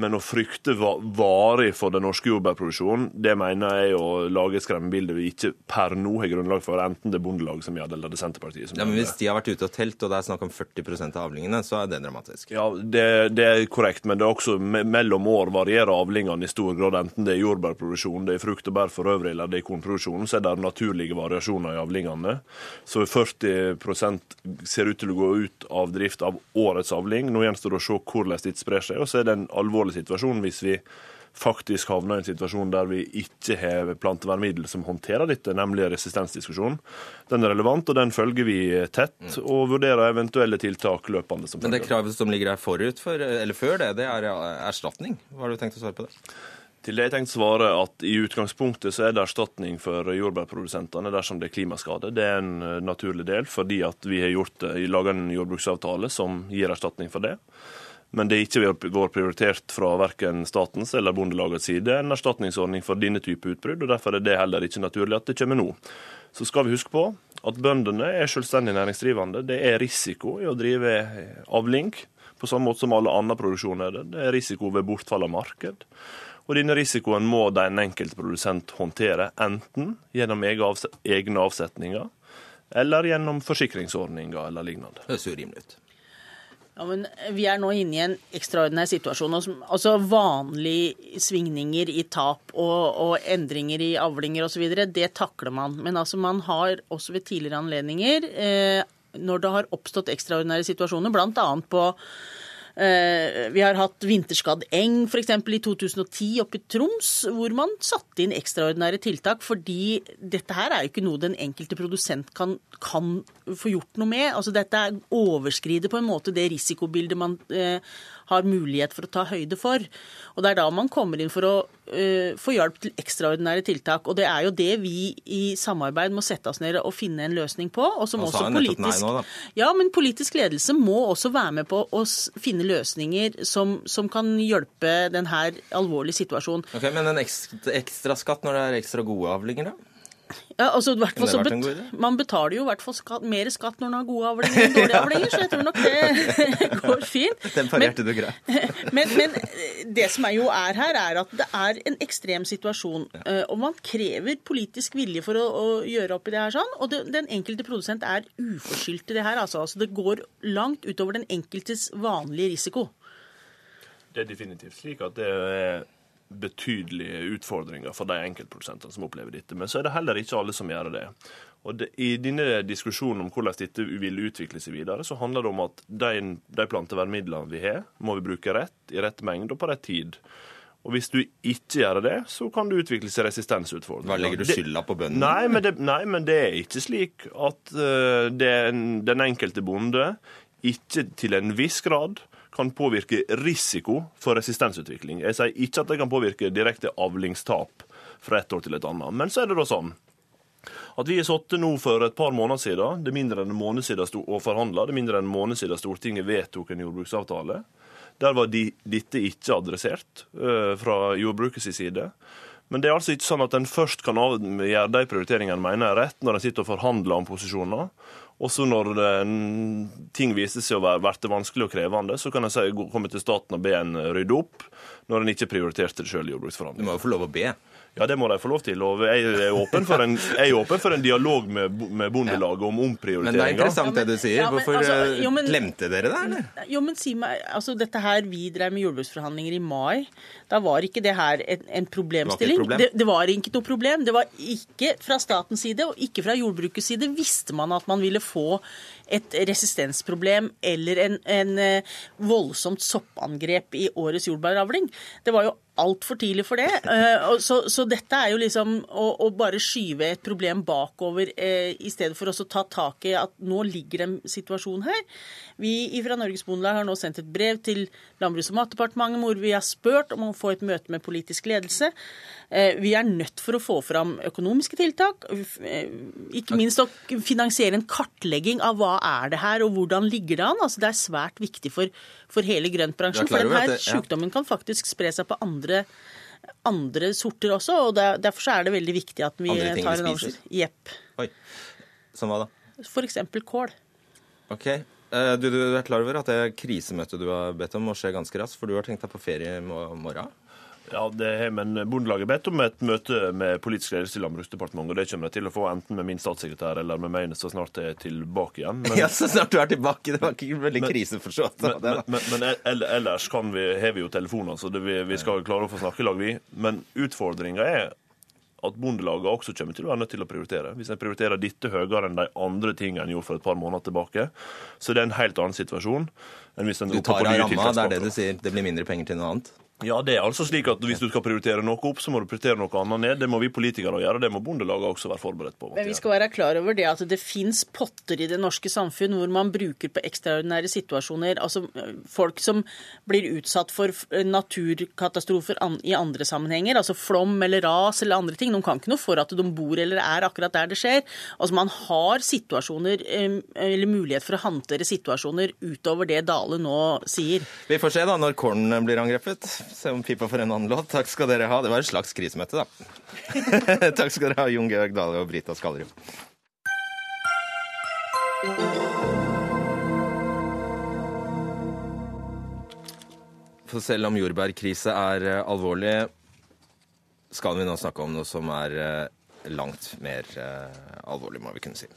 Men å frykte varig for den norske jordbærproduksjonen, det mener jeg å lage et skremmebilde vi ikke per nå har grunnlag for, enten det er Bondelaget som gjør det, eller det er Senterpartiet som gjør det. Ja, men Hvis de har vært ute og telt, og det er snakk om 40 av avlingene, så er det dramatisk. Ja, det, det, er korrekt, men det er også mellom år varierer avlingene i stor grad. Enten det er jordbærproduksjon, det er frukt og bær for øvrig, eller det er kornproduksjonen, så er det naturlige variasjoner i avlingene. Så 40% ser ut til å gå ut av drift av årets avling. Nå gjenstår det å se hvordan det sprer seg, og så er det en alvorlig alvorlig situasjon hvis vi faktisk havner i en situasjon der vi ikke har plantevernmiddel som håndterer dette, nemlig resistensdiskusjonen. Den er relevant, og den følger vi tett, og vurderer eventuelle tiltak løpende. Men det kravet som ligger her forut for, eller før det, det er erstatning. Hva har du tenkt å svare på det? Til det jeg tenkt svare at I utgangspunktet så er det erstatning for jordbærprodusentene dersom det er klimaskade. Det er en eh, naturlig del, fordi at vi har gjort, laga en jordbruksavtale som gir erstatning for det. Men det har ikke vært prioritert fra verken statens eller Bondelagets side en erstatningsordning for denne type utbrudd, og derfor er det heller ikke naturlig at det kommer nå. Så skal vi huske på at bøndene er selvstendig næringsdrivende. Det er risiko i å drive avling, på samme måte som alle annen produksjon er det. Det er risiko ved bortfall av marked. Og denne risikoen må den enkelte produsent håndtere, enten gjennom egne avsetninger eller gjennom forsikringsordninger eller lignende. Høres rimelig ut. Ja, men Vi er nå inne i en ekstraordinær situasjon. Altså Vanlige svingninger i tap og, og endringer i avlinger osv., det takler man. Men altså man har også ved tidligere anledninger, eh, når det har oppstått ekstraordinære situasjoner, bl.a. på Eh, vi har hatt vinterskadd eng f.eks. i 2010 oppe i Troms, hvor man satte inn ekstraordinære tiltak fordi dette her er jo ikke noe den enkelte produsent kan, kan få gjort noe med. Altså Dette overskrider på en måte det risikobildet man eh, har mulighet for å ta høyde for. Og Det er da man kommer inn for å uh, få hjelp til ekstraordinære tiltak. Og Det er jo det vi i samarbeid må sette oss ned og finne en løsning på. Og som også politisk, nå, ja, men politisk ledelse må også være med på å finne løsninger som, som kan hjelpe denne alvorlige situasjonen. Ok, Men en ekstra, ekstra skatt når det er ekstra gode avlinger, da? Ja, altså, så bet Man betaler jo i hvert fall skatt, mer skatt når man har gode avlinger enn dårlige avlinger, så jeg tror nok det <laughs> går fint. <laughs> Den parerte du greit. <laughs> men, men, det som er jo er her, er at det er en ekstrem situasjon. Ja. Eh, og man krever politisk vilje for å, å, gjøre opp i det her sånn. Og det, den enkelte produsent er uforskyldt i det her. Altså. altså. Det går langt utover den enkeltes vanlige risiko. Det er definitivt slik at det er betydelige utfordringer for de enkeltprodusentene som opplever dette. Men så er det heller ikke alle som gjør det. Og det, I denne diskusjonen om hvordan dette vil utvikle seg videre, så handler det om at de, de plantevernmidlene vi har, må vi bruke rett, i rett mengde og på rett tid. Og Hvis du ikke gjør det, så kan det utvikle seg resistensutfordringer. Hva Legger du skylda på bøndene? Nei, men det, nei, men det er ikke slik at uh, den, den enkelte bonde ikke til en viss grad kan påvirke risiko for resistensutvikling. Jeg sier ikke at det kan påvirke direkte avlingstap fra et år til et annet. Men så er det da sånn at vi har sittet nå for et par måneder siden, det mindre enn en måned siden og forhandla, det mindre enn en måned siden Stortinget vedtok en jordbruksavtale. Der var de, dette ikke adressert uh, fra jordbrukets side. Men det er altså ikke sånn at en først kan gjøre de prioriteringene en mener er rett, når en sitter og forhandler om posisjoner. Og så når ting viser seg å være, vanskelig og krevende, så kan en si, komme til staten og be en rydde opp, når en ikke prioriterte det sjøl i jordbruksforhandlingene. Du må jo få lov å be. Ja, det må de få lov til. og Jeg er åpen for en, åpen for en dialog med, med Bondelaget om omprioriteringer. Men det er interessant det du sier. Ja, men, Hvorfor altså, eh, jo, men, glemte dere det, eller? Jo, men si meg, altså dette her, Vi drev med jordbruksforhandlinger i mai. Da var ikke det her en, en problemstilling. Det var, problem. det, det var ikke noe problem. Det var ikke fra statens side og ikke fra jordbrukets side visste man at man ville få et resistensproblem eller en, en eh, voldsomt soppangrep i årets jordbæravling. Det var jo altfor tidlig for det. Eh, så, så, dette er jo liksom å, å bare skyve et problem bakover eh, i stedet for å ta tak i at nå ligger en situasjon her. Vi fra Norges Bondelag har nå sendt et brev til Landbruks- og matdepartementet hvor vi har spurt om å få et møte med politisk ledelse. Eh, vi er nødt for å få fram økonomiske tiltak, eh, ikke minst å finansiere en kartlegging av hva er det her, og hvordan ligger det an. Altså, det er svært viktig for, for hele grøntbransjen. For denne sykdommen kan faktisk spre seg på andre andre sorter også, og derfor er det veldig viktig at vi tar en oversikt. Jepp. Som hva da? F.eks. kål. Ok. Eh, du, du, er klar over at det krisemøtet du har bedt om må skje ganske raskt, for du har tenkt deg på ferie i morgen? Ja, det har men Bondelaget bedt om et møte med politisk ledelse i Landbruksdepartementet. og Det kommer jeg til å få enten med min statssekretær eller med meg så snart jeg er tilbake igjen. Men, <laughs> ja, så snart du er tilbake. Det var ikke veldig kriseforstått. Men, men, men, ellers kan vi, har vi jo telefoner, så det, vi, vi, skal klare å få snakke i lag, vi. Men utfordringa er at Bondelaget også kommer til å være nødt til å prioritere. Hvis en prioriterer dette høyere enn de andre tingene en gjorde for et par måneder tilbake, så det er en helt annen situasjon enn hvis en Du tar av ramma, det er det du sier. Det blir mindre penger til noe annet? Ja, det er altså slik at Hvis du skal prioritere noe opp, så må du prioritere noe annet ned. Det må vi politikere gjøre, det må Bondelaget også være forberedt på. Men vi skal være klar over det at det fins potter i det norske samfunn hvor man bruker på ekstraordinære situasjoner. Altså folk som blir utsatt for naturkatastrofer i andre sammenhenger, altså flom eller ras eller andre ting. De kan ikke noe for at de bor eller er akkurat der det skjer. Altså Man har situasjoner, eller mulighet for å håndtere situasjoner utover det Dale nå sier. Vi får se da når korn blir angrepet. Se om pipa får en annen låt. Takk skal dere ha. Det var et slags krisemøte, da. <laughs> Takk skal dere ha, Jon Georg Dale og Brita Skallerud. For selv om jordbærkrise er eh, alvorlig, skal vi nå snakke om noe som er eh, langt mer eh, alvorlig, må vi kunne si.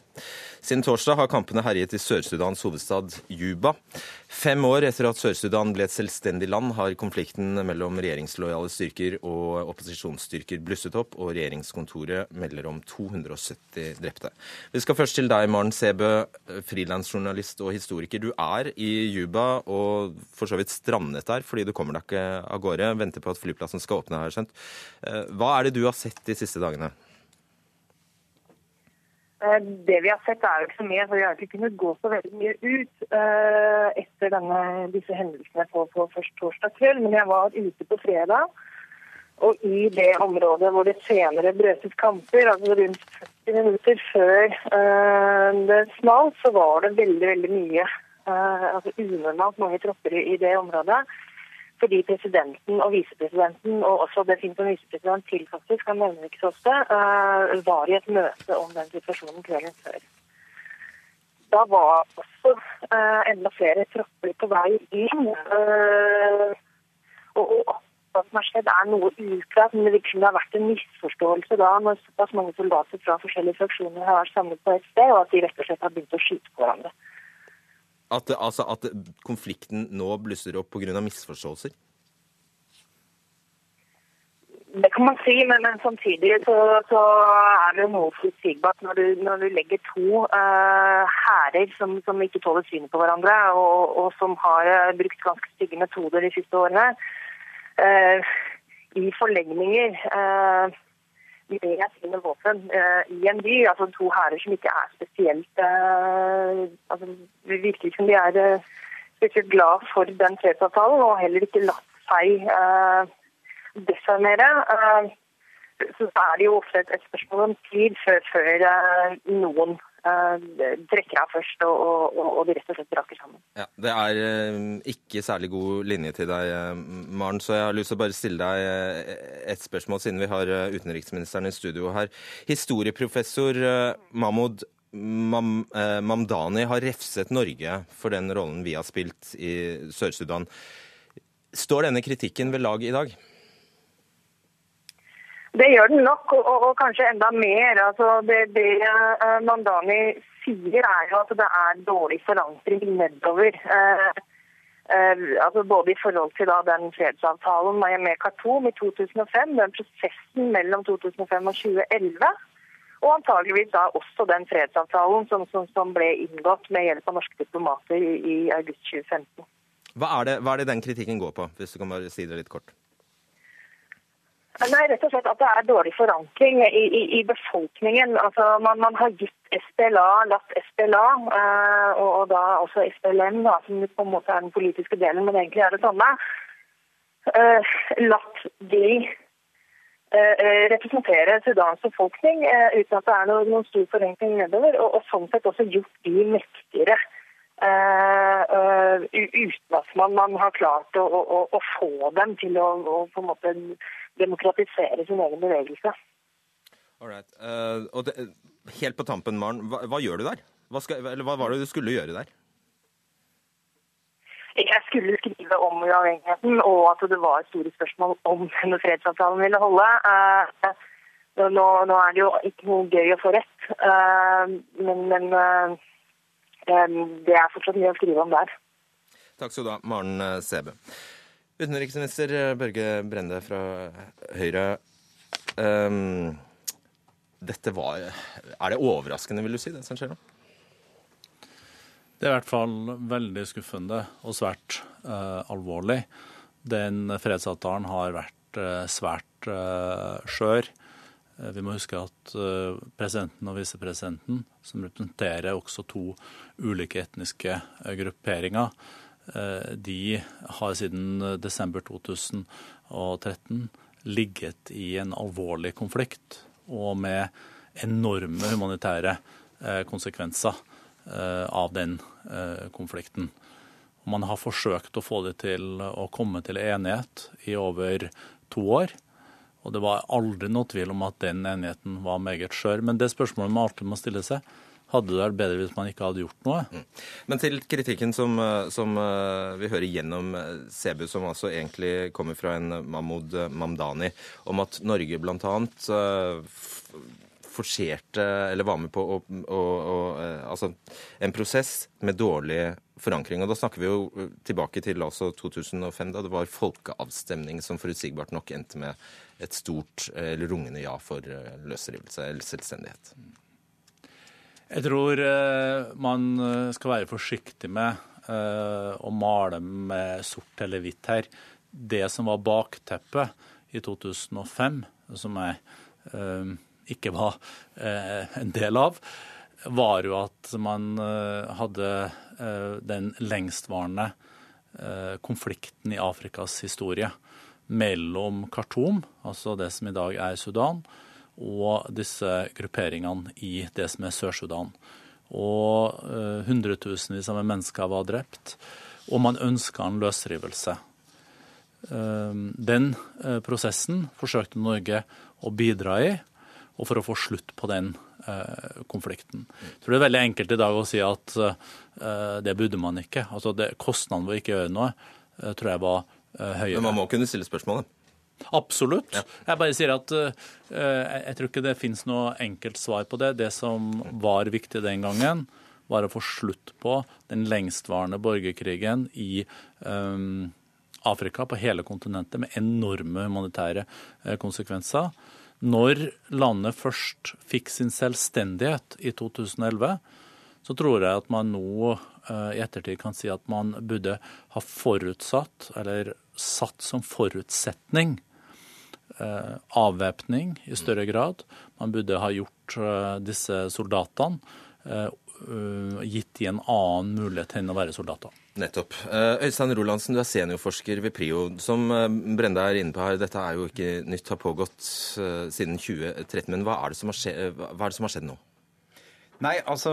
Siden torsdag har kampene herjet i Sør-Sudans hovedstad Juba. Fem år etter at Sør-Sudan ble et selvstendig land, har konflikten mellom regjeringslojale styrker og opposisjonsstyrker blusset opp, og regjeringskontoret melder om 270 drepte. Vi skal først til deg, Maren Sebø, frilansjournalist og historiker. Du er i Juba og for så vidt strandet der fordi du kommer deg ikke av gårde. Venter på at flyplassen skal åpne, har jeg skjønt. Eh, hva er det du har sett de siste dagene? Eh, det vi har sett er jo ikke så mye, for vi har ikke kunnet gå så veldig mye ut uh, etter denne, disse hendelsene på, på først torsdag kveld. Men jeg var ute på fredag, og i det området hvor det senere brøt ut kamper, altså rundt 40 minutter før uh, det smalt, så var det veldig, veldig mye uh, altså unormalt mange tropper i det området fordi presidenten og visepresidenten, og også det finnes en visepresident til, faktisk, han nevner ikke så ofte, uh, var i et møte om den situasjonen kvelden før. Da var også uh, enda flere tropper på vei inn. Uh, og hva som har skjedd, er noe uklart, men det kunne ha vært en misforståelse da når såpass mange soldater fra forskjellige fraksjoner har vært samlet på et sted, og at de rett og slett har begynt å skyte på hverandre. At, altså, at konflikten nå blusser opp pga. misforståelser? Det kan man si, men, men samtidig så, så, er det jo noe forutsigbart når, når, du legger to uh, som, som, ikke tåler synet på hverandre, og, og som har uh, brukt ganske stygge metoder de siste årene, uh, i forlegninger. Uh, med sine våpen i en by. Altså to hærer som ikke er spesielt altså, Det virker som de er spesielt glad for den fredsavtalen, og heller ikke latt seg desarmere, Uh, så er det jo ofte et, spørsmål om tid før, før uh, noen eh, trekker av først, og, og, og, de rett og slett braker sammen. Ja, Det er ikke særlig god linje til deg, Maren, så jeg har lyst til å bare stille deg et spørsmål, siden vi har utenriksministeren i studio her. Historieprofessor Mahmoud Mam, Mamdani har refset Norge for den rollen vi har spilt i Sør-Sudan. Står denne kritikken ved lag i dag? Det gjør den nok, og, og, kanskje enda mer. Altså, det, det uh, Mandani sier, er jo at det er dårlig forankring nedover. Uh, uh, altså både i forhold til da, den fredsavtalen med Khartoum i 2005, den prosessen mellom 2005 og 2011. Og antageligvis da også den fredsavtalen som, som, som ble inngått med hjelp av norske diplomater i, i august 2015. Hva er, det, hva er det den kritikken går på, hvis du kan bare si det litt kort? Nei, rett og slett at det er dårlig forankring i, i, i befolkningen. Altså, man, man, har gitt SPLA, latt SPLA, eh, og, og, da også SPLM, da, som på en måte er den politiske delen, men egentlig er det samme, eh, latt de eh, representere Sudans befolkning uten at det er noen, noen stor forenkling nedover, og, og, sånn sett også gjort de mektigere. uten at man, man, har klart å, å, å, få dem til å, å på en måte demokratisere sin egen bevegelse. Alright. Uh, og det, helt på tampen, Maren, hva, hva gjør du der? Hva, skal, hva, var det du skulle gjøre der? Jeg skulle skrive om uavhengigheten, og at det var store spørsmål om denne fredsavtalen ville holde. Uh, nå, nå, er det jo ikke noe gøy å få rett, uh, men, men det er fortsatt mye å skrive om der. Takk skal du ha, Maren Sebe. Utenriksminister Børge Brende fra Høyre. Um, dette var Er det overraskende, vil du si, det som skjer nå? Det er i hvert fall veldig skuffende og svært uh, alvorlig. Den fredsavtalen har vært uh, svært uh, skjør. Vi må huske at presidenten og visepresidenten, som representerer også to ulike etniske grupperinger, Eh, de har siden desember 2013 ligget i en alvorlig konflikt og med enorme humanitære eh, konsekvenser eh, av den konflikten. Man har forsøkt å få det til å komme til enighet i over to år. Og det var aldri noe tvil om at den enigheten var meget skjør. Men det spørsmålet man alltid må stille seg, hadde det vært bedre hvis man ikke hadde gjort noe. Mm. Men til kritikken som, eh, som, eh, vi hører gjennom eh, Sebu, som altså egentlig kommer fra en Mahmoud Mamdani, om at Norge bl.a. forserte, eller var med på å, å, å, altså en prosess med dårlig forankring. Og Da snakker vi jo tilbake til altså 2005, da det var folkeavstemning som forutsigbart nok endte med et stort eller rungende ja for løsrivelse eller selvstendighet. Jeg tror eh, man eh, skal være forsiktig med eh, å male med sort eller hvitt her. Det som var bakteppet i 2005, som jeg ikke var en del av, var jo at man hadde den lengstvarende konflikten i Afrikas historie mellom Khartoum, altså det som i dag er Sudan, og disse grupperingene i det som er Sør-Sudan. Og uh, hundretusenvis av mennesker var drept, og man ønska en løsrivelse. Uh, den uh, prosessen forsøkte Norge å bidra i, og for å få slutt på den konflikten. Jeg tror det er veldig enkelt i dag å si at det burde man ikke. Altså Kostnaden ved å gjøre noe tror jeg var høyere. Men man må kunne stille spørsmålet? Absolutt. Ja. Jeg bare sier at uh, jeg tror ikke det finnes noe enkelt svar på det. Det som var viktig den gangen, var å få slutt på den lengstvarende borgerkrigen i um, Afrika, på hele kontinentet, med enorme humanitære konsekvenser. Når landet først fikk sin selvstendighet i 2011, så tror jeg at man nå i ettertid kan si at man burde ha forutsatt, eller satt som forutsetning, avvæpning i større grad. Man burde ha gjort disse soldatene gitt de en annen mulighet enn å være soldater. Nettopp. Øystein Rolandsen, du er seniorforsker ved PRIO. Som Brende er inne på her, dette er jo ikke nytt, har pågått siden 2013. Men hva er det som har skjedd, hva er det som har skjedd nå? Nei, altså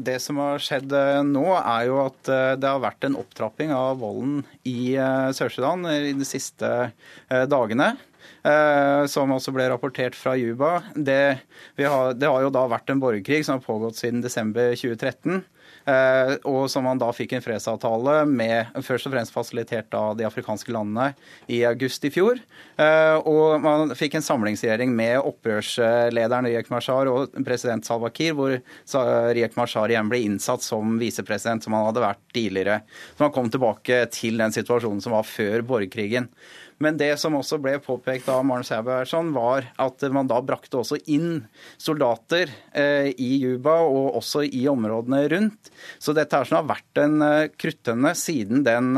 Det som har skjedd nå, er jo at det har vært en opptrapping av volden i Sør-Sudan i de siste dagene. Som også ble rapportert fra Juba. Det, har, det har jo da vært en borgerkrig som har pågått siden desember 2013. Og som man da fikk en fredsavtale med, først og fremst fasilitert av de afrikanske landene i august i fjor. Og man fikk en samlingsregjering med opprørslederen Riek Mashar og president Salwa Kiir, hvor Riek Mashar igjen ble innsatt som visepresident, som han hadde vært tidligere. Så man kom tilbake til den situasjonen som var før borgerkrigen. Men det som også ble påpekt av Maren Sæberson, var at man da brakte også inn soldater eh, i Juba og også i områdene rundt. Så dette her har vært en uh, kruttønne siden den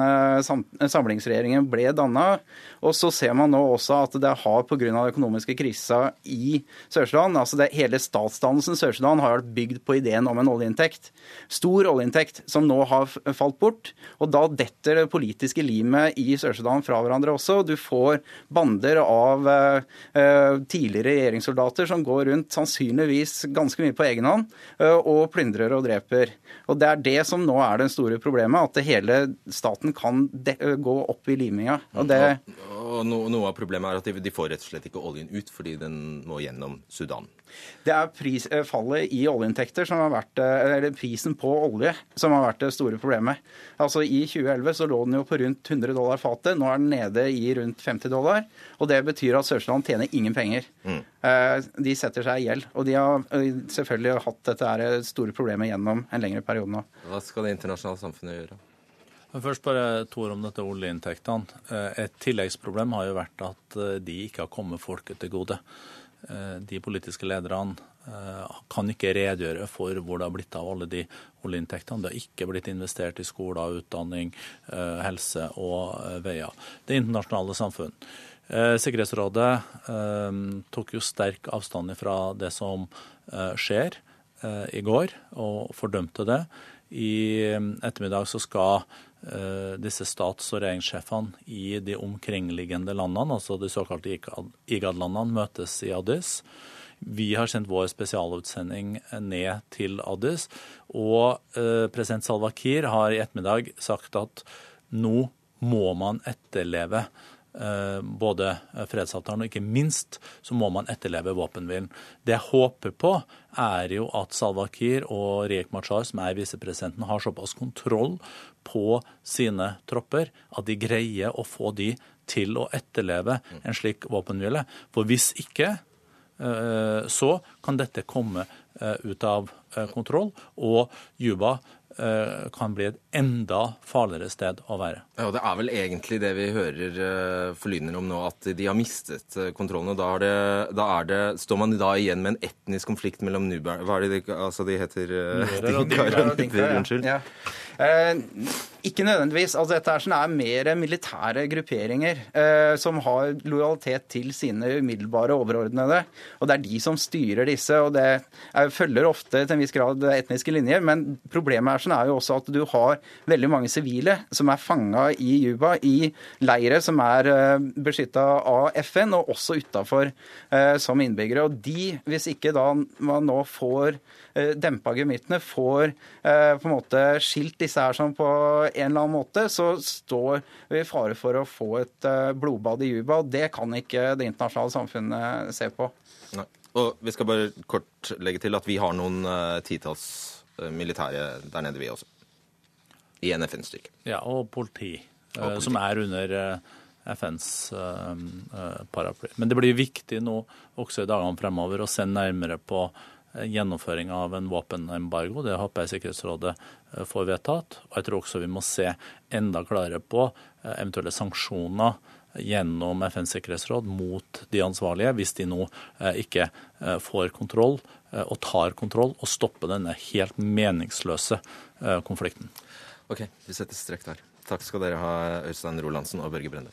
sam samlingsregjeringen ble danna. Og så ser man nå også at det har pga. den økonomiske krisa i Sør-Sudan altså Hele statsdannelsen Sør-Sudan har vært bygd på ideen om en oljeinntekt. Stor oljeinntekt som nå har falt bort. Og da detter det politiske limet i Sør-Sudan fra hverandre også. Du får bander av uh, tidligere regjeringssoldater som går rundt sannsynligvis ganske mye på egen hånd uh, og plyndrer og dreper. Og Det er det som nå er det store problemet, at hele staten kan gå opp i liminga. Og det og Noe av problemet er at de får rett og slett ikke oljen ut fordi den må gjennom Sudan. Det er pris, fallet i oljeinntekter som har vært, eller prisen på olje som har vært det store problemet. Altså I 2011 så lå den jo på rundt 100 dollar fatet. Nå er den nede i rundt 50 dollar. og Det betyr at Sør-Sudan tjener ingen penger. Mm. De setter seg i gjeld. Og de har selvfølgelig hatt dette store problemet gjennom en lengre periode nå. Hva skal det internasjonale samfunnet gjøre? Først bare to ord om dette oljeinntektene. Et tilleggsproblem har jo vært at de ikke har kommet folket til gode. De politiske lederne kan ikke redegjøre for hvor det har blitt av alle de oljeinntektene. Det har ikke blitt investert i skoler, utdanning, helse og veier. Det internasjonale samfunn. Sikkerhetsrådet tok jo sterk avstand fra det som skjer i går, og fordømte det. I ettermiddag så skal disse stats- og regjeringssjefene i de omkringliggende landene, altså de såkalte IGAD-landene, møtes i Addis. Vi har sendt vår spesialutsending ned til Addis. Og president Salwa Kiir har i ettermiddag sagt at nå må man etterleve både fredsavtalen og ikke minst så må man etterleve våpenhvilen. Det jeg håper på, er jo at Salwa Kiir og Riek Machar, som er visepresidenten, har såpass kontroll på sine tropper at de greier å få de til å etterleve en slik våpenhvile. For hvis ikke, så kan dette komme ut av kontroll, og Juba kan bli et enda farligere sted å være. Ja, og Det er vel egentlig det vi hører forlydender om nå, at de har mistet kontrollen. og Da, er det, da er det, står man da igjen med en etnisk konflikt mellom nuber... Hva er det de, altså de heter? <laughs> Dinka, <laughs> Unnskyld. Ja. Eh, ikke nødvendigvis. altså Dette sånn, er mer militære grupperinger eh, som har lojalitet til sine umiddelbare overordnede. og Det er de som styrer disse. og Det er, følger ofte til en viss grad etniske linjer. Men problemet er, sånn, er jo også at du har veldig mange sivile som er fanga i Juba, i leire som er eh, beskytta av FN, og også utafor eh, som innbyggere. Og de, hvis ikke da man nå får eh, dempa gemyttene, får eh, på en måte skilt disse her som på en eller annen måte, så står vi i fare for å få et blodbad i Juba. og Det kan ikke det internasjonale samfunnet se på. Nei. Og Vi skal bare kort legge til at vi har noen uh, titalls uh, militære der nede, vi også. I en FN-styrke. Ja, og politi, og politi. Som er under FNs paraply. Men det blir viktig nå også i dagene fremover å se nærmere på gjennomføring av en våpenembargo. Det håper jeg Sikkerhetsrådet får vedtatt. Og jeg tror også vi må se enda klarere på eventuelle sanksjoner gjennom FNs sikkerhetsråd mot de ansvarlige, hvis de nå ikke får kontroll og tar kontroll og stopper denne helt meningsløse konflikten. Ok, vi setter strekk der. Takk skal dere ha, Øystein Rolandsen og Børge Brende.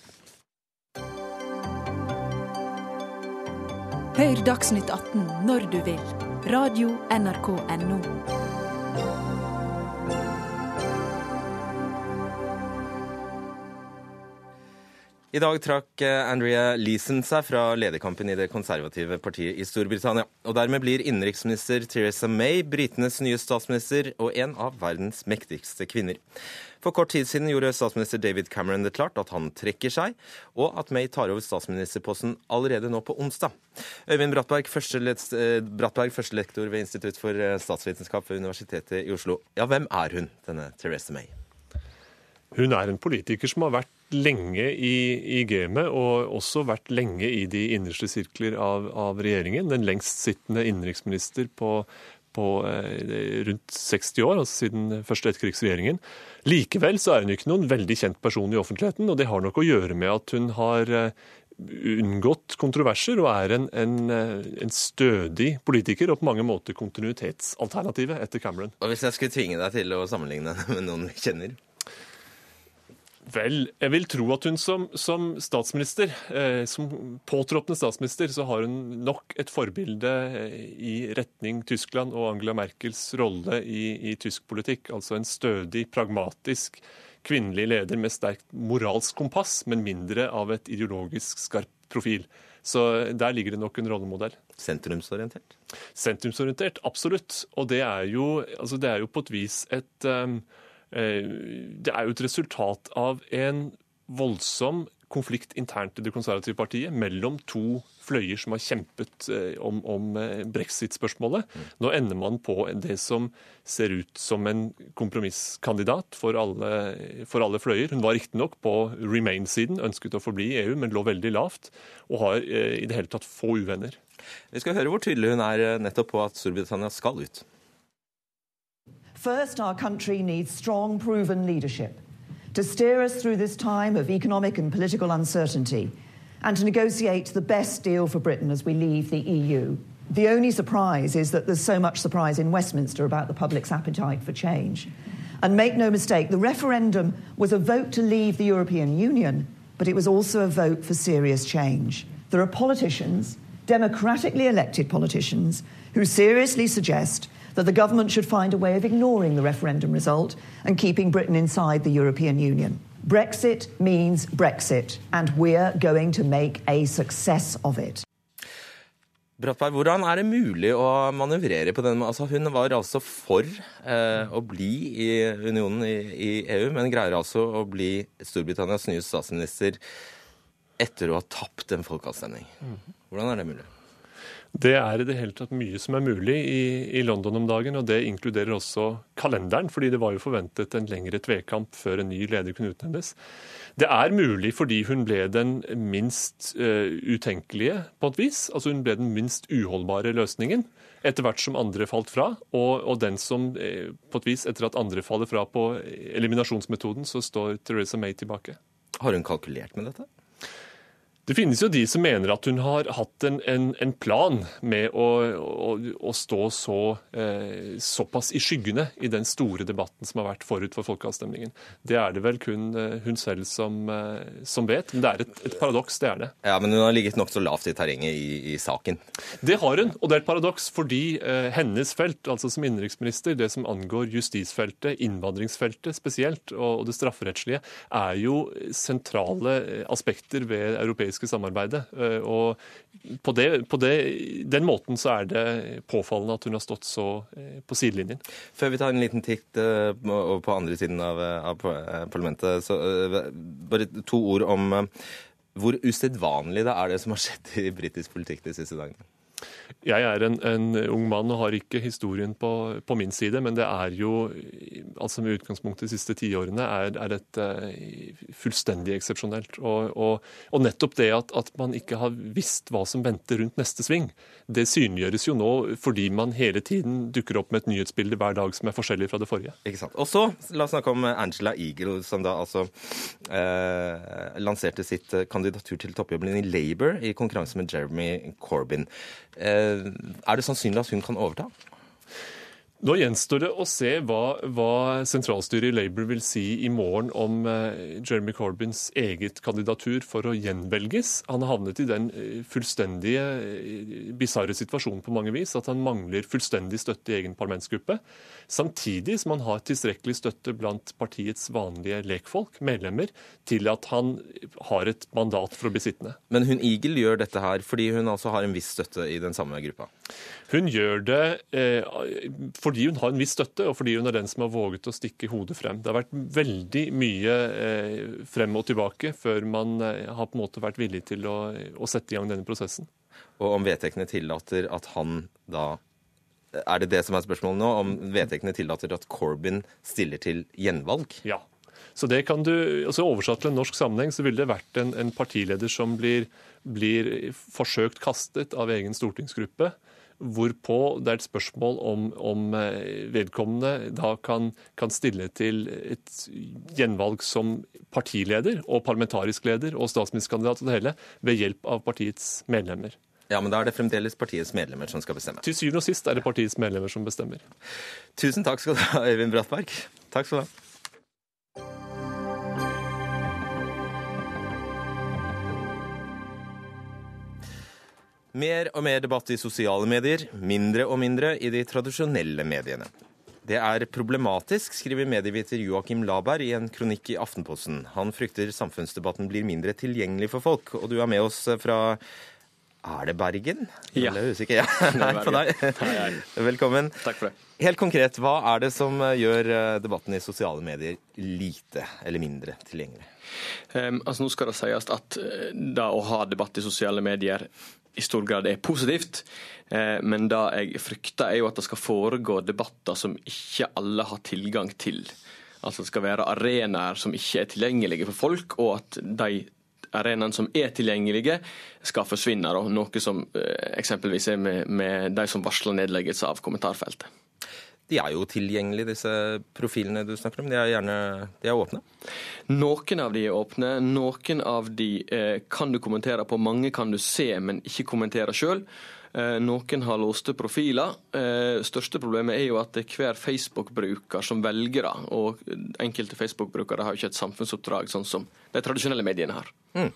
Hør Dagsnytt 18 når du vil. Radio NRK Radio.nrk.no. I dag trakk eh, Andrea Leeson seg fra lederkampen i det konservative partiet i Storbritannia. Og dermed blir innenriksminister Theresa May britenes nye statsminister og en av verdens mektigste kvinner. For kort tid siden gjorde statsminister David Cameron det klart at han trekker seg, og at May tar over statsministerposten allerede nå på onsdag. Øyvind Brattberg, førstelektor første ved Institutt for eh, statsvitenskap ved Universitetet i Oslo. Ja, hvem er hun, denne Theresa May? Hun er en politiker som har vært lenge i, i gamet, og også vært lenge i de innerste sirkler av, av regjeringen. Den lengst sittende innenriksminister på, på eh, rundt 60 år, altså siden første etterkrigsregjeringen. Likevel så er hun ikke noen veldig kjent person i offentligheten, og det har nok å gjøre med at hun har eh, unngått kontroverser og er en, en, eh, en, stødig politiker og på mange måter kontinuitetsalternativet etter Cameron. Og Hvis jeg skulle tvinge deg til å sammenligne med noen vi kjenner? Vel, jeg vil tro at hun som, som statsminister, eh, som påtroppende statsminister, så har hun nok et forbilde eh, i retning Tyskland og Angela Merkels rolle i, i tysk politikk. Altså en stødig, pragmatisk kvinnelig leder med sterkt moralsk kompass, men mindre av et ideologisk skarp profil. Så der ligger det nok en rollemodell. Sentrumsorientert? Sentrumsorientert, absolutt. Og det er jo, altså det er jo på et vis et um, Eh, det er jo et resultat av en voldsom konflikt internt i det konservative partiet mellom to fløyer som har kjempet eh, om, om eh, brexit-spørsmålet. Nå ender man på det som ser ut som en kompromisskandidat for alle, for alle fløyer. Hun var riktignok på remain-siden, ønsket å forbli i EU, men lå veldig lavt. Og har i det hele tatt få uvenner. Vi skal høre hvor tydelig hun er nettopp på at Storbritannia skal ut. First, our country needs strong, proven leadership to steer us through this time of economic and political uncertainty and to negotiate the best deal for Britain as we leave the EU. The only surprise is that there's so much surprise in Westminster about the public's appetite for change. And make no mistake, the referendum was a vote to leave the European Union, but it was also a vote for serious change. There are politicians, democratically elected politicians, who seriously suggest that the government should find a way of ignoring the referendum result and keeping Britain inside the European Union. Brexit means Brexit, and we're going to make a success of it. Brattberg, hvordan er det mulig å manøvrere på den altså, Hun var altså for eh, å bli i unionen i, i, EU, men greier altså å bli Storbritannias nye statsminister etter å ha tapt en folkeavstemning. Mhm. Hvordan er det mulig? Det er i det hele tatt mye som er mulig i, i, London om dagen, og det inkluderer også kalenderen, fordi det var jo forventet en lengre tvekamp før en ny leder kunne utnevnes. Det er mulig fordi hun ble den minst uh, utenkelige, på et vis. Altså hun ble den minst uholdbare løsningen, etter hvert som andre falt fra. Og, og den som, uh, på et vis, etter at andre faller fra på eliminasjonsmetoden, så står Theresa May tilbake. Har hun kalkulert med dette? Det finnes jo de som mener at hun har hatt en, en, en plan med å, å, å stå så, eh, såpass i skyggene i den store debatten som har vært forut for folkeavstemningen. Det er det vel kun eh, hun selv som, eh, som, vet, men det er et, et, paradoks, det er det. Ja, Men hun har ligget nokså lavt i terrenget i, i, saken? Det har hun, og det er et paradoks fordi eh, hennes felt, altså som innenriksminister, det som angår justisfeltet, innvandringsfeltet spesielt, og, og det strafferettslige, er jo sentrale eh, aspekter ved europeisk europeiske samarbeidet. Eh, og på, det, på det, den måten så er det påfallende at hun har stått så eh, på sidelinjen. Før vi tar en liten titt eh, på andre siden av, av parlamentet, så bare to ord om hvor usedvanlig det er det som har skjedd i britisk politikk de siste dagene. Jeg er en, en, ung mann og har ikke historien på, på, min side, men det er jo altså med utgangspunkt i de siste tiårene, er, er et uh, fullstendig eksepsjonelt. Og, og, og, nettopp det at, at, man ikke har visst hva som venter rundt neste sving, det synliggjøres jo nå fordi man hele tiden dukker opp med et nyhetsbilde hver dag som er forskjellig fra det forrige. Ikke sant. Og så la oss snakke om Angela Eagle, som da altså eh, lanserte sitt kandidatur til toppjobben i Labour i konkurranse med Jeremy Corbyn. Uh, er det sannsynlig at hun kan overta? Nå gjenstår det å se hva, hva, sentralstyret i Labour vil si i morgen om eh, Jeremy Corbyns eget kandidatur for å gjenvelges. Han har havnet i den eh, fullstendige eh, bisarre situasjonen på mange vis at han mangler fullstendig støtte i egen parlamentsgruppe. Samtidig som han har tilstrekkelig støtte blant partiets vanlige lekfolk, medlemmer, til at han har et mandat for å bli sittende. Men hun Igel gjør dette her fordi hun altså har en viss støtte i den samme gruppa? Hun gjør det eh, fordi hun har en viss støtte, og fordi hun er den som har våget å stikke hodet frem. Det har vært veldig mye eh, frem og tilbake før man eh, har på en måte vært villig til å, å sette i gang denne prosessen. Og om vedtektene tillater at han da Er det det som er spørsmålet nå? Om vedtektene tillater at Corbyn stiller til gjenvalg? Ja. Så det kan du, altså Oversatt til en norsk sammenheng så ville det vært en, en partileder som blir, blir forsøkt kastet av egen stortingsgruppe hvorpå det er et spørsmål om, om eh, vedkommende da kan, kan, stille til et gjenvalg som partileder og parlamentarisk leder og statsministerkandidat og det hele ved hjelp av partiets medlemmer. Ja, men da er det fremdeles partiets medlemmer som skal bestemme. Til syvende og sist er det partiets medlemmer som bestemmer. Tusen takk skal du ha, Øyvind Brattberg. Takk skal du ha. Mer og mer debatt i sosiale medier, mindre og mindre i de tradisjonelle mediene. Det er problematisk, skriver medieviter Joakim Laberg i en kronikk i Aftenposten. Han frykter samfunnsdebatten blir mindre tilgjengelig for folk. Og du er med oss fra er det Bergen? Ja. Eller husker jeg. Hei <laughs> på deg. <laughs> Velkommen. Takk for det. Helt konkret, hva er det som gjør eh, debatten i sosiale medier lite eller mindre tilgjengelig? Um, altså Nå skal det sies at eh, det å ha debatt i sosiale medier i stor grad er positivt. Eh, men det jeg frykter, er jo at det skal foregå debatter som ikke alle har tilgang til. Altså det skal være arenaer som ikke er tilgjengelige for folk, og at de arenaene som er tilgjengelige, skal forsvinne. Noe som eh, eksempelvis er med, med de som varsler nedleggelse av kommentarfeltet. De er jo tilgjengelige, disse profilene du snakker om. De er gjerne de er åpne? Noen av de er åpne. Noen av de eh, kan du kommentere på. Mange kan du se, men ikke kommentere sjøl. Eh, noen har låste profiler. Eh, største problemet er jo at det er hver Facebook-bruker som velger det. Og enkelte Facebook-brukere har jo ikke et samfunnsoppdrag sånn som de tradisjonelle mediene har. Mm.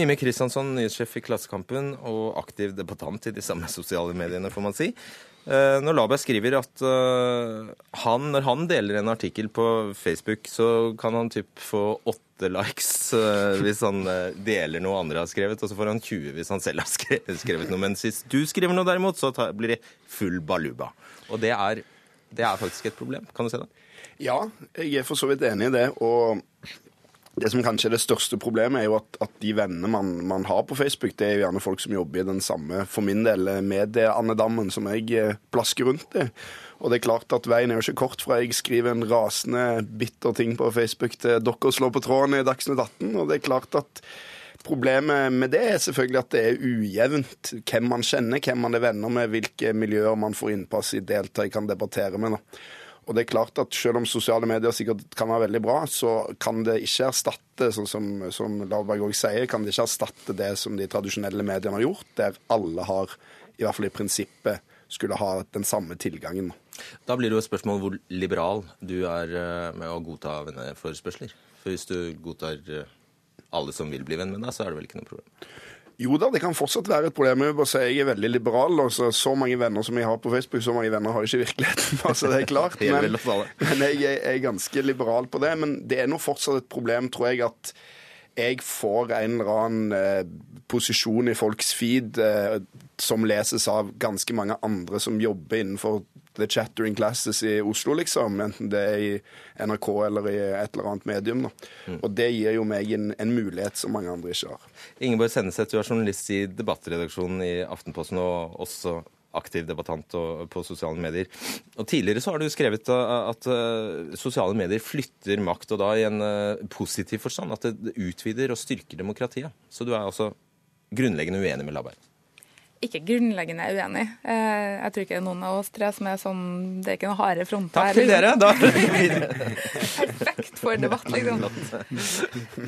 Mime Kristiansson, nyhetssjef i Klassekampen og aktiv debattant i de samme sosiale mediene, får man si. Eh, når Laberg skriver at han, når han deler en artikkel på Facebook, så kan han typ få åtte likes uh, hvis han uh, deler noe andre har skrevet, og så får han 20 hvis han selv har skrevet, skrevet noe. Men hvis du skriver noe derimot, så tar, blir det full baluba. Og det er, det er faktisk et problem. Kan du se det? Ja, jeg er for så vidt enig i det. Og det som kanskje er det største problemet, er jo at, at de vennene man, man, har på Facebook, det er jo gjerne folk som jobber i den samme, for min del, medieandedammen som jeg eh, plasker rundt i. Og det er klart at veien er jo ikke kort fra jeg skriver en rasende bitter ting på Facebook til dere slår på tråden i Dagsnytt 18. Og det er klart at Problemet med det er selvfølgelig at det er ujevnt hvem man kjenner, hvem man er venner med, hvilke miljøer man får innpass i, delta i, kan debattere med. Da. Og det er klart at Selv om sosiale medier sikkert kan være veldig bra, så kan det ikke erstatte sånn som, som Lavberg også sier, kan det ikke erstatte det som de tradisjonelle mediene har gjort, der alle har, i hvert fall i prinsippet, skulle ha den samme tilgangen. Da blir det jo et spørsmål hvor liberal du er eh, med å godta venneforespørsler. For hvis du godtar eh, alle som vil bli venn med deg, så er det vel ikke noe problem? Jo da, det kan fortsatt være et problem. Jeg bare si jeg er veldig liberal. og så, så mange venner som jeg har på Facebook, så mange venner har jeg ikke i virkeligheten. <laughs> altså det er klart. Men, <laughs> men jeg er ganske liberal på det. Men det er nå fortsatt et problem, tror jeg, at jeg får en eller annen eh, posisjon i folks feed eh, som leses av ganske mange andre som jobber innenfor The Chattering Classes i Oslo, liksom. Enten det er i NRK eller i et eller annet medium. Mm. Og det gir jo meg en, en, mulighet som mange andre ikke har. Ingeborg Senneset, du er journalist i debattredaksjonen i Aftenposten og også aktiv debattant på sosiale medier. Og Tidligere så har du skrevet at sosiale medier flytter makt, og da i en positiv forstand. At det utvider og styrker demokratiet. Så du er altså grunnleggende uenig med Laberg? Ikke grunnleggende uenig. Eh, jeg tror ikke det er noen av oss tre som er sånn Det er ikke noe harde fronter. Takk til dere! Da <laughs> Perfekt for debatt, liksom.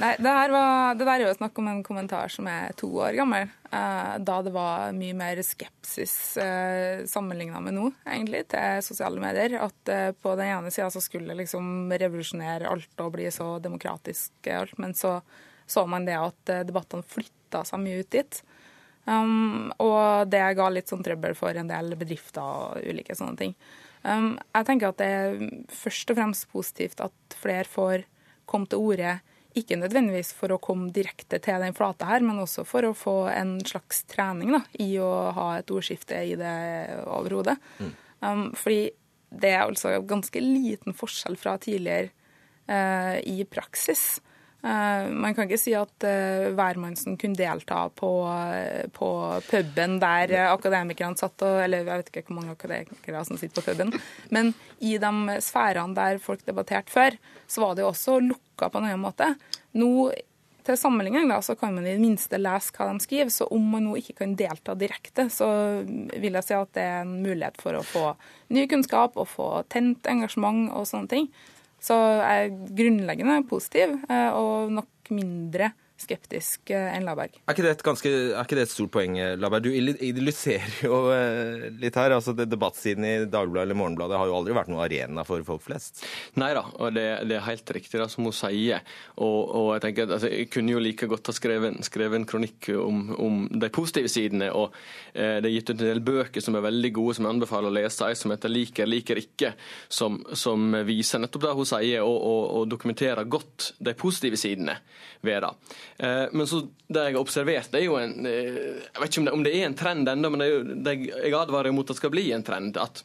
Nei, det, her var, det der er jo snakk om en kommentar som er to år gammel. Eh, da det var mye mer skepsis eh, sammenligna med nå, egentlig, til sosiale medier. At på den ene sida så skulle det liksom revolusjonere alt og bli så demokratisk alt, men så så man det at debattene flytta seg mye ut dit. Um, og det ga litt sånn trøbbel for en del bedrifter og ulike sånne ting. Um, jeg tenker at det er først og fremst positivt at flere får komme til orde, ikke nødvendigvis for å komme direkte til den flata her, men også for å få en slags trening da, i å ha et ordskifte i det overhodet. Mm. Um, fordi det er altså ganske liten forskjell fra tidligere uh, i praksis. Eh, man kan ikke si at uh, hvermannsen kunne delta på, på puben der akademikerne satt, eller jeg vet ikke hvor mange akademikere som sitter på puben, men i de sfærene der folk debatterte før, så var det jo også lukka på en annen måte. Nå til sammenligning da, så kan man i det minste lese hva de skriver. Så om man nå ikke kan delta direkte, så vil jeg si at det er en mulighet for å få ny kunnskap og få tent engasjement og sånne ting. Så jeg er grunnleggende positiv, eh, og nok mindre skeptisk eh, enn Laberg. Er ikke, det et, ganske, er ikke det et stort poeng, eh, Laberg? Du idylliserer jo eh, litt her. altså Debattsiden i Dagbladet eller Morgenbladet har jo aldri vært noen arena for folk flest. Nei da, og det, det, er helt riktig det som hun sier. Og, og jeg tenker at altså, jeg kunne jo like godt ha skrevet, skrevet en kronikk om, om, de positive sidene. og eh, Det er gitt ut en del bøker som er veldig gode, som jeg anbefaler å lese, En som heter 'Liker, liker ikke', som, som viser nettopp det hun sier, og, og, og dokumenterer godt de positive sidene ved det. Eh, men så det jeg har observert, det er jo en eh, Jeg vet ikke om det, om det er en trend ennå, men det jo, det, jeg advarer mot at det skal bli en trend. At,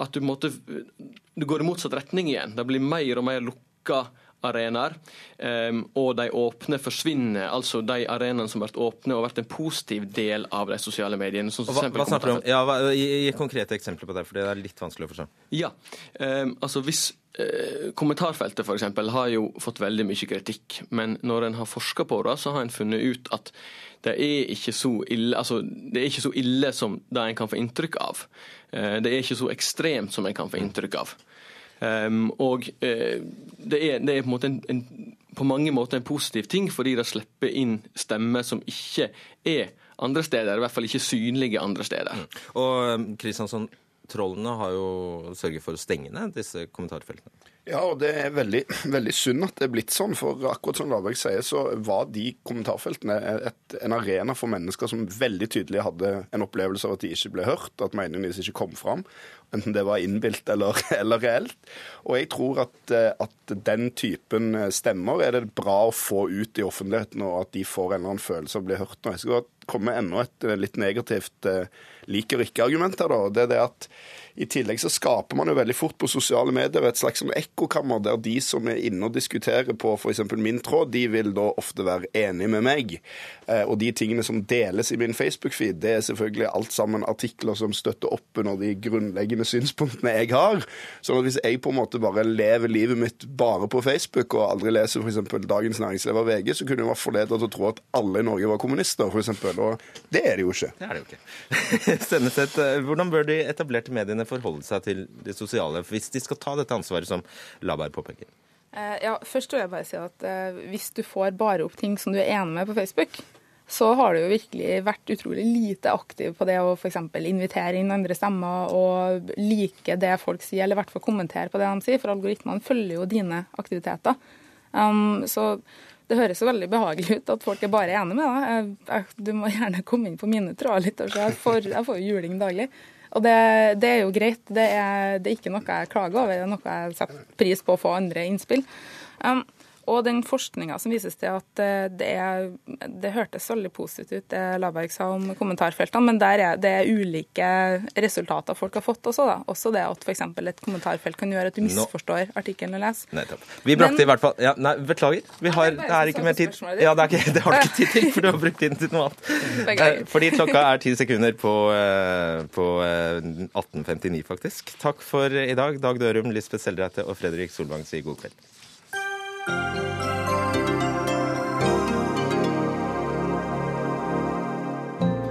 at du, måtte, du går i motsatt retning igjen. Det blir mer og mer lukka arenaer. Um, og de åpne forsvinner. Altså de arenaene som har vært åpne og vært en positiv del av de sosiale mediene. Som hva, hva snakker du om? Ja, hva, gi, gi konkrete eksempler på det, for det er litt vanskelig å forstå. Ja, um, altså hvis kommentarfeltet for eksempel, har jo fått veldig mye kritikk, men når en har forska på det, så har en funnet ut at det er ikke så ille, altså, det er ikke så ille som det en kan få inntrykk av. Eh, det er ikke så ekstremt som en kan få inntrykk av. Um, og uh, det, er, det, er, på, en en, en, på mange måter en positiv ting, fordi det slipper inn stemmer som ikke er andre steder, i hvert fall ikke synlige andre steder. Mm. Og Kristiansson, trollene har jo sørget for å stenge ned disse kommentarfeltene. Ja, og det er veldig, <clears throat> veldig synd at det er blitt sånn. For akkurat som Laberg sier, så var de kommentarfeltene et, en arena for mennesker som veldig tydelig hadde en opplevelse av at de ikke ble hørt, at meningene deres ikke kom fram. Enten det var innbilt eller, <laughs> eller, reelt. Og jeg tror at, at, den typen stemmer er det bra å få ut i offentligheten, og at de får en eller annen følelse av å bli hørt. Nå. Jeg skal komme med enda et litt negativt eh, liker ikke-argument her. da, det er det at i tillegg så skaper man jo veldig fort på sosiale medier et slags sånn ekkokammer der de som er inne og diskuterer på f.eks. min tråd, de vil da ofte være enig med meg. Eh, og de tingene som deles i min Facebook-feed, det er selvfølgelig alt sammen artikler som støtter opp under de grunnleggende synspunktene jeg har. Sånn at hvis jeg på en måte bare lever livet mitt bare på Facebook og aldri leser f.eks. Dagens Næringsliv og VG, så kunne jeg vært forledet til å tro at alle i Norge var kommunister, f.eks. Og det er det jo ikke. Det er det jo ikke. <laughs> Sendeset, eh, hvordan bør de etablerte mediene mediene forholde seg til det sosiale hvis de skal ta dette ansvaret som Laberg påpeker? Eh, ja, først vil jeg bare si at eh, Hvis du får bare opp ting som du er enig med på Facebook, så har du jo virkelig vært utrolig lite aktiv på det å f.eks. invitere inn andre stemmer og like det folk sier, eller i hvert fall kommentere på det de sier, for algoritmene følger jo dine aktiviteter. Um, så det høres jo veldig behagelig ut at folk er bare enige med deg. Du må gjerne komme inn på mine tråder litt, så jeg får, jeg får juling daglig. Og det, det, er jo greit. Det er, det er, ikke noe jeg klager over, det er noe jeg setter pris på å få andre innspill. Um, Og den forskninga som vises til at eh, det, er, det hørtes veldig positivt ut, det Laberg sa om kommentarfeltene, men der er det ulike resultater folk har fått også. da. Også det at f.eks. et kommentarfelt kan gjøre at du misforstår artikkelen du leser. Nettopp. Vi brakte Men- i hvert fall ja, Nei, beklager. Vi har, det er ikke mer tid. Ja, det, ikke, det har du ikke tid til, for du har brukt tiden til noe annet. <laughs> Eh, Fordi klokka er ti sekunder på, eh, på eh, 18.59, faktisk. Takk for i dag. Dag Dørum, Lisbeth Seldreite og Fredrik Solvang sier god kveld.